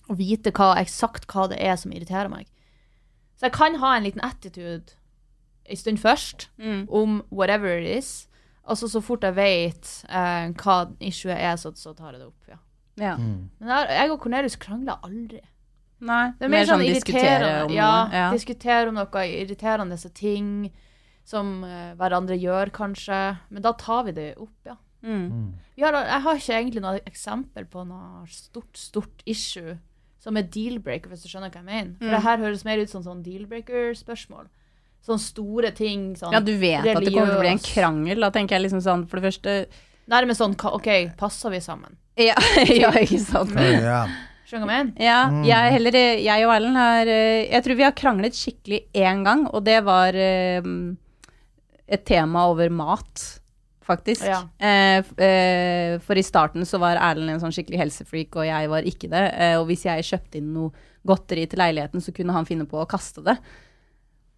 Å vite hva, eksakt hva det er som irriterer meg. Så jeg kan ha en liten attitude en stund først Mm. om whatever it is. Og så så fort jeg vet uh, hva issuet er, så, så tar jeg det opp. ja. ja. Men jeg, jeg og Cornelius krangler aldri. Nei, Det er mer, sånn, diskutere om ja, noe. Ja. diskutere om noe irriterende ting som eh, hverandre gjør, kanskje. Men da tar vi det opp, ja. Mm. Vi har, jeg har ikke egentlig noe eksempel på noe stort, stort issue som er deal-breaker, hvis du skjønner hva jeg mener. Mm. For det her høres mer ut som sånn deal-breaker-spørsmål. Sånne store ting. Sånn ja, du vet at det kommer til å bli en krangel. Da tenker jeg liksom sånn, for det første Nærmest sånn OK, passer vi sammen? Ja, ja ikke sant. Ja. Skjønner du hva jeg mener? Ja, jeg, heller, jeg og Erlend har eh, Jeg tror vi har kranglet skikkelig én gang, og det var eh, et tema over mat, faktisk. Ja. Eh, eh, for i starten så var Erlend en sånn skikkelig helsefreak, og jeg var ikke det. Eh, og hvis jeg kjøpte inn noe godteri til leiligheten, så kunne han finne på å kaste det.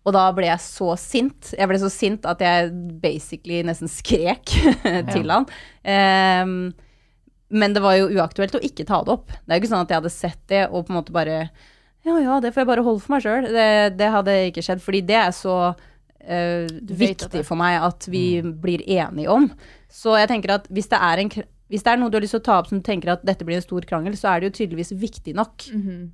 Og da ble jeg så sint. Jeg ble så sint at jeg basically nesten skrek til han. Ehm, men det var jo uaktuelt å ikke ta det opp. Det er jo ikke sånn at jeg hadde sett det og på en måte bare Ja, ja, det får jeg bare holde for meg sjøl. Det, det hadde ikke skjedd. Fordi det er så eh, at viktig for meg at vi blir enige om. Så jeg tenker at hvis det er en hvis det er noe du har lyst til å ta opp som du tenker at dette blir en stor krangel, så er det jo tydeligvis viktig nok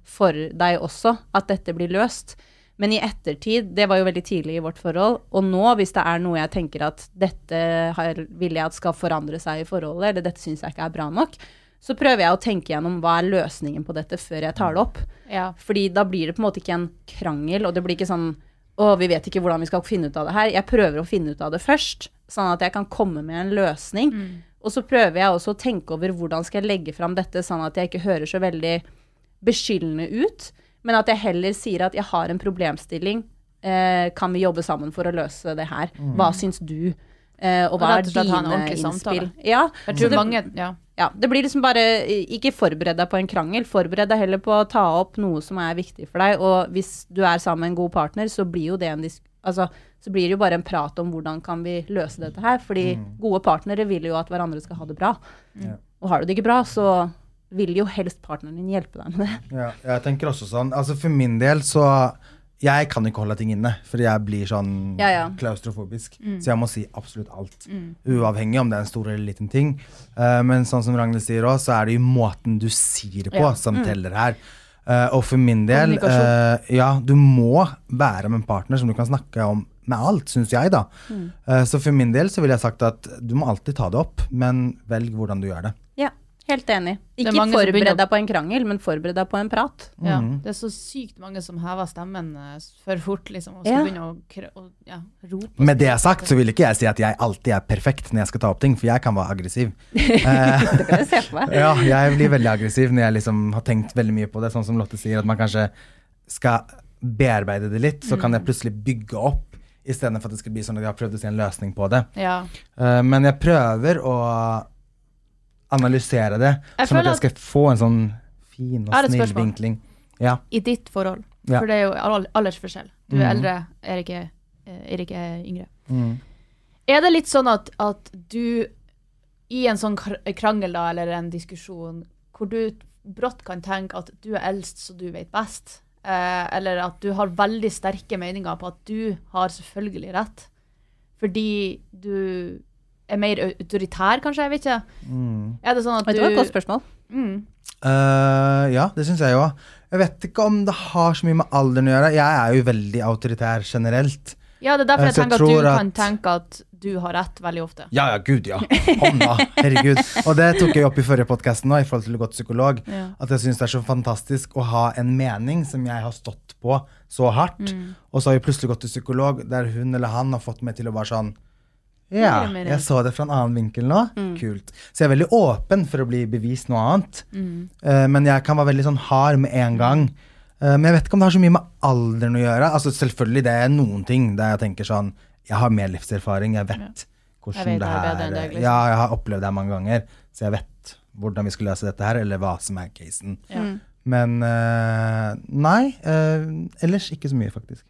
for deg også at dette blir løst. Men i ettertid, det var jo veldig tidlig i vårt forhold, og nå hvis det er noe jeg tenker at dette har, vil jeg at skal forandre seg i forholdet, eller dette syns jeg ikke er bra nok, så prøver jeg å tenke gjennom hva er løsningen på dette før jeg tar det opp. Ja. Fordi da blir det på en måte ikke en krangel, og det blir ikke sånn å, vi vet ikke hvordan vi skal finne ut av det her. Jeg prøver å finne ut av det først, sånn at jeg kan komme med en løsning. Og så prøver jeg også å tenke over hvordan skal jeg legge fram dette, sånn at jeg ikke hører så veldig beskyldende ut, men at jeg heller sier at jeg har en problemstilling. Eh, kan vi jobbe sammen for å løse det her? Hva syns du? Eh, og Og hva og er og dine innspill? samtale. Ja, Jeg tror det- mange Ja. Ja, det blir liksom bare Ikke forbered deg på en krangel, forbered deg heller på å ta opp noe som er viktig for deg. Og hvis du er sammen med en god partner, så blir jo det en disk... Altså, så blir det jo bare en prat om hvordan kan vi løse dette her. Fordi gode partnere vil jo at hverandre skal ha det bra. Mm. Og har du det ikke bra, så vil jo helst partneren din hjelpe deg med det. Ja, jeg tenker også sånn. Altså For min del så Jeg kan ikke holde ting inne, for jeg blir sånn Ja, ja. klaustrofobisk. Så jeg må si absolutt alt. Uavhengig om det er en stor eller liten ting. Uh, men sånn som Ragnhild sier òg, så er det jo måten du sier det på, Ja. som teller her. Uh, og for min del eh, Ja, du må være med en partner som du kan snakke om med alt, syns jeg, da. Eh, så for min del så ville jeg sagt at du må alltid ta det opp, men velg hvordan du gjør det. Helt enig. Ikke begynner- forbered deg på en krangel, men forbered deg på en prat. Ja, Mhm. det er så sykt mange som hever stemmen eh, for fort, liksom, og skal Ja. begynne å, kr og, ja, rope. Med det skrike. sagt så vil ikke jeg si at jeg alltid er perfekt når jeg skal ta opp ting, for jeg kan være aggressiv. Det kan jeg se på meg. Ja, jeg blir veldig aggressiv når jeg liksom har tenkt veldig mye på det. Sånn som Lotte sier, at man kanskje skal bearbeide det litt, så kan Mm. jeg plutselig bygge opp, istedenfor at det skal bli sånn at jeg har prøvd å se en løsning på det. Ja. Uh, men jeg prøver å analysere det, sånn at jeg skal få en sånn fin og snill vinkling. Ja. I ditt forhold, Ja. for det er jo al- aldersforskjell. Du er mm. eldre, Erik er Erik er yngre. Mm. Er det litt sånn at, at du i en sånn krangel da, eller en diskusjon, hvor du brått kan tenke at du er eldst, så du vet best, eh, eller at du har veldig sterke meninger på at du har selvfølgelig rett, fordi du er mer autoritær, kanskje, jeg vet ikke. Mm. Er det sånn at du... Det var et godt spørsmål. Mm. Uh, ja, det syns jeg jo. Jeg vet ikke om det har så mye med alderen å gjøre. Jeg er jo veldig autoritær generelt. Ja, det er derfor Eh, jeg jeg tenker at du at... kan tenke at du har rett veldig ofte. Ja, ja, gud, ja. Hånda. herregud. Og det tok jeg opp i forrige podkast nå, i forhold til å gå til psykolog. Ja. At jeg syns det er så fantastisk å ha en mening som jeg har stått på så hardt. Mm. Og så har vi plutselig gått til psykolog der hun eller han har fått meg til å være sånn Ja, ja. jeg så det fra en annen vinkel nå. Kult. Så jeg er veldig åpen for å bli bevist noe annet. Mm. Uh, men jeg kan være veldig sånn hard med en gang. Uh, men jeg vet ikke om det har så mye med alderen å gjøre. Altså Selvfølgelig det er noen ting der jeg tenker sånn Jeg har mer livserfaring, jeg vet hvordan Jeg vet det er her det deg, liksom. Ja, jeg har opplevd det her mange ganger, så jeg vet hvordan vi skal løse dette her, eller hva som er casen. Ja. Men uh, nei. ellers ikke så mye, faktisk.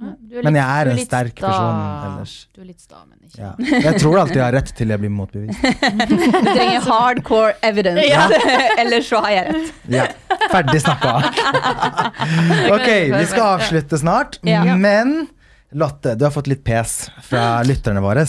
Ja, du er Men jeg er en litt sterk sta. person ellers. Du er litt sta, men ikke Ja. Jeg tror alltid jeg har rett til jeg blir motbevist. Du trenger hardcore evidence, ellers så har jeg rett. Ja, Ferdig snakka. ok, vi skal avslutte snart, Ja. men Lotte, du har fått litt pes fra lytterne våre.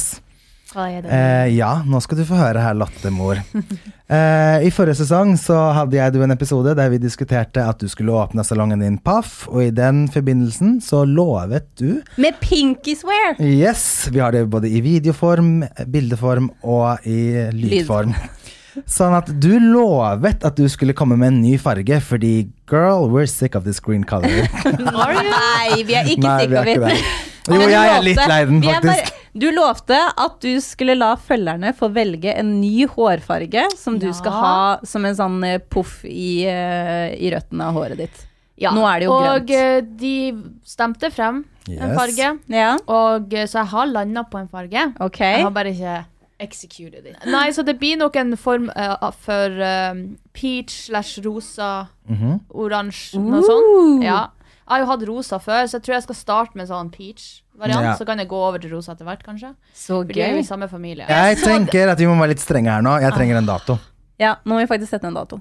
Eh, ja, nå skal du få høre her, lattermor. Eh, I forrige sesong så hadde jeg du en episode der vi diskuterte at du skulle åpne salongen din Paff, og i den forbindelsen så lovet du Med pinky swear! Yes, vi har det både i videoform, bildeform og i lydform. Sånn at du lovet at du skulle komme med en ny farge, fordi girl, we're sick of this green color. Nei, vi er ikke sick of it. Jo, jeg er litt lei den, faktisk. Du lovte at du skulle la følgerne få velge en ny hårfarge som du Ja. skal ha som en sånn eh, poff i, eh, i røttene av håret ditt. Ja, Nå er det jo og grønt. Og de stemte frem en farge, Ja, og eh, så jeg har landa på en farge. Okay. Jeg har bare ikke executed it. Nei, så det blir nok en form uh, for eh, peach slash rosa, Mhm. oransje, noe sånt. Ja. Jeg har jo hatt rosa før, så jeg tror jeg skal starte med sånn peach-variant. Ja. Så kan jeg gå over til rosa etter hvert, kanskje. Så For de er jo gøy. i samme familie. Jeg tenker at vi må være litt strenge her nå. Jeg trenger en dato. Ja, nå må vi faktisk sette en dato.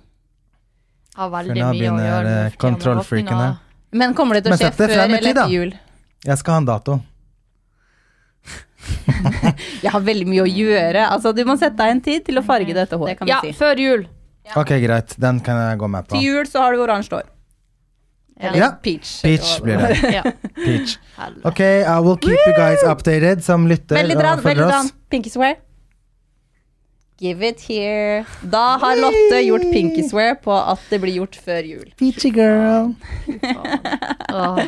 Har veldig For nå mye å begynner, gjøre. eh, med for tiden med kontrollfreaken åpninga. her. Men kommer det til å skje sett det før frem i eller tid, da. etter jul? Jeg skal ha en dato. Jeg har veldig mye å gjøre. Altså, du må sette deg en tid til å farge dette håret, kan vi Ja, si. før jul. Ok, greit. Den kan jeg gå med på. Til jul så har du oransje hår. Eller Ja. peach. Peach blir det. Ja. Peach. Ok, I will keep you guys updated som lytter Veldig og bra. Veldig følger oss. Pinky swear. Give it here. Da har Lotte gjort pinky swear på at det blir gjort før jul. Peachy girl. Åh.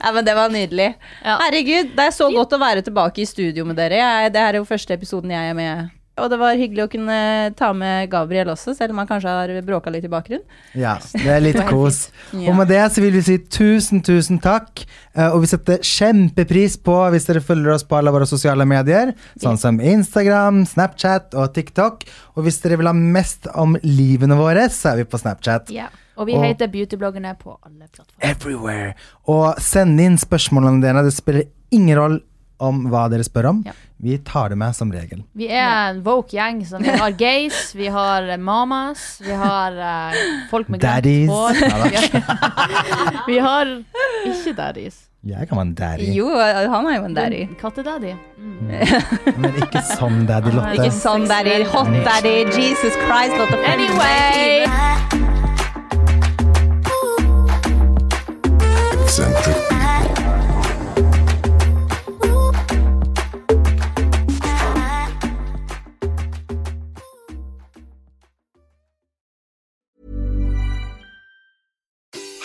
Ja, men Det var nydelig. Ja. Herregud, det er så godt å være tilbake i studio med dere. Jeg, det her er jo første episoden jeg er med. Og det var hyggelig å kunne ta med Gabriel også, selv om han kanskje har bråka litt i bakgrunnen. Ja, det er litt kos. Og med det så vil vi si tusen, tusen takk. Eh, Og vi setter kjempepris på hvis dere følger oss på alle våre sosiale medier, sånn som Instagram, Snapchat og TikTok. Og hvis dere vil ha mest om livene våre, så er vi på Snapchat. Ja. Og vi heter Beautybloggerne på alle plattformer. Everywhere. Og send inn spørsmålene dine. Det spiller ingen rolle om hva dere spør om. Ja. Vi tar det med som regel. Vi er en woke gjeng. Så vi har gays, vi har mamas, vi har uh, folk med grønt hår. Vi har ikke daddies. Jeg kan være en daddy, Jo, han er jo en daddy. Kattedaddy. Mm. men ikke sånn daddy, Lotte. Ikke sånn daddy. Hot daddy. Jesus Christ, Lotte. Anyway. en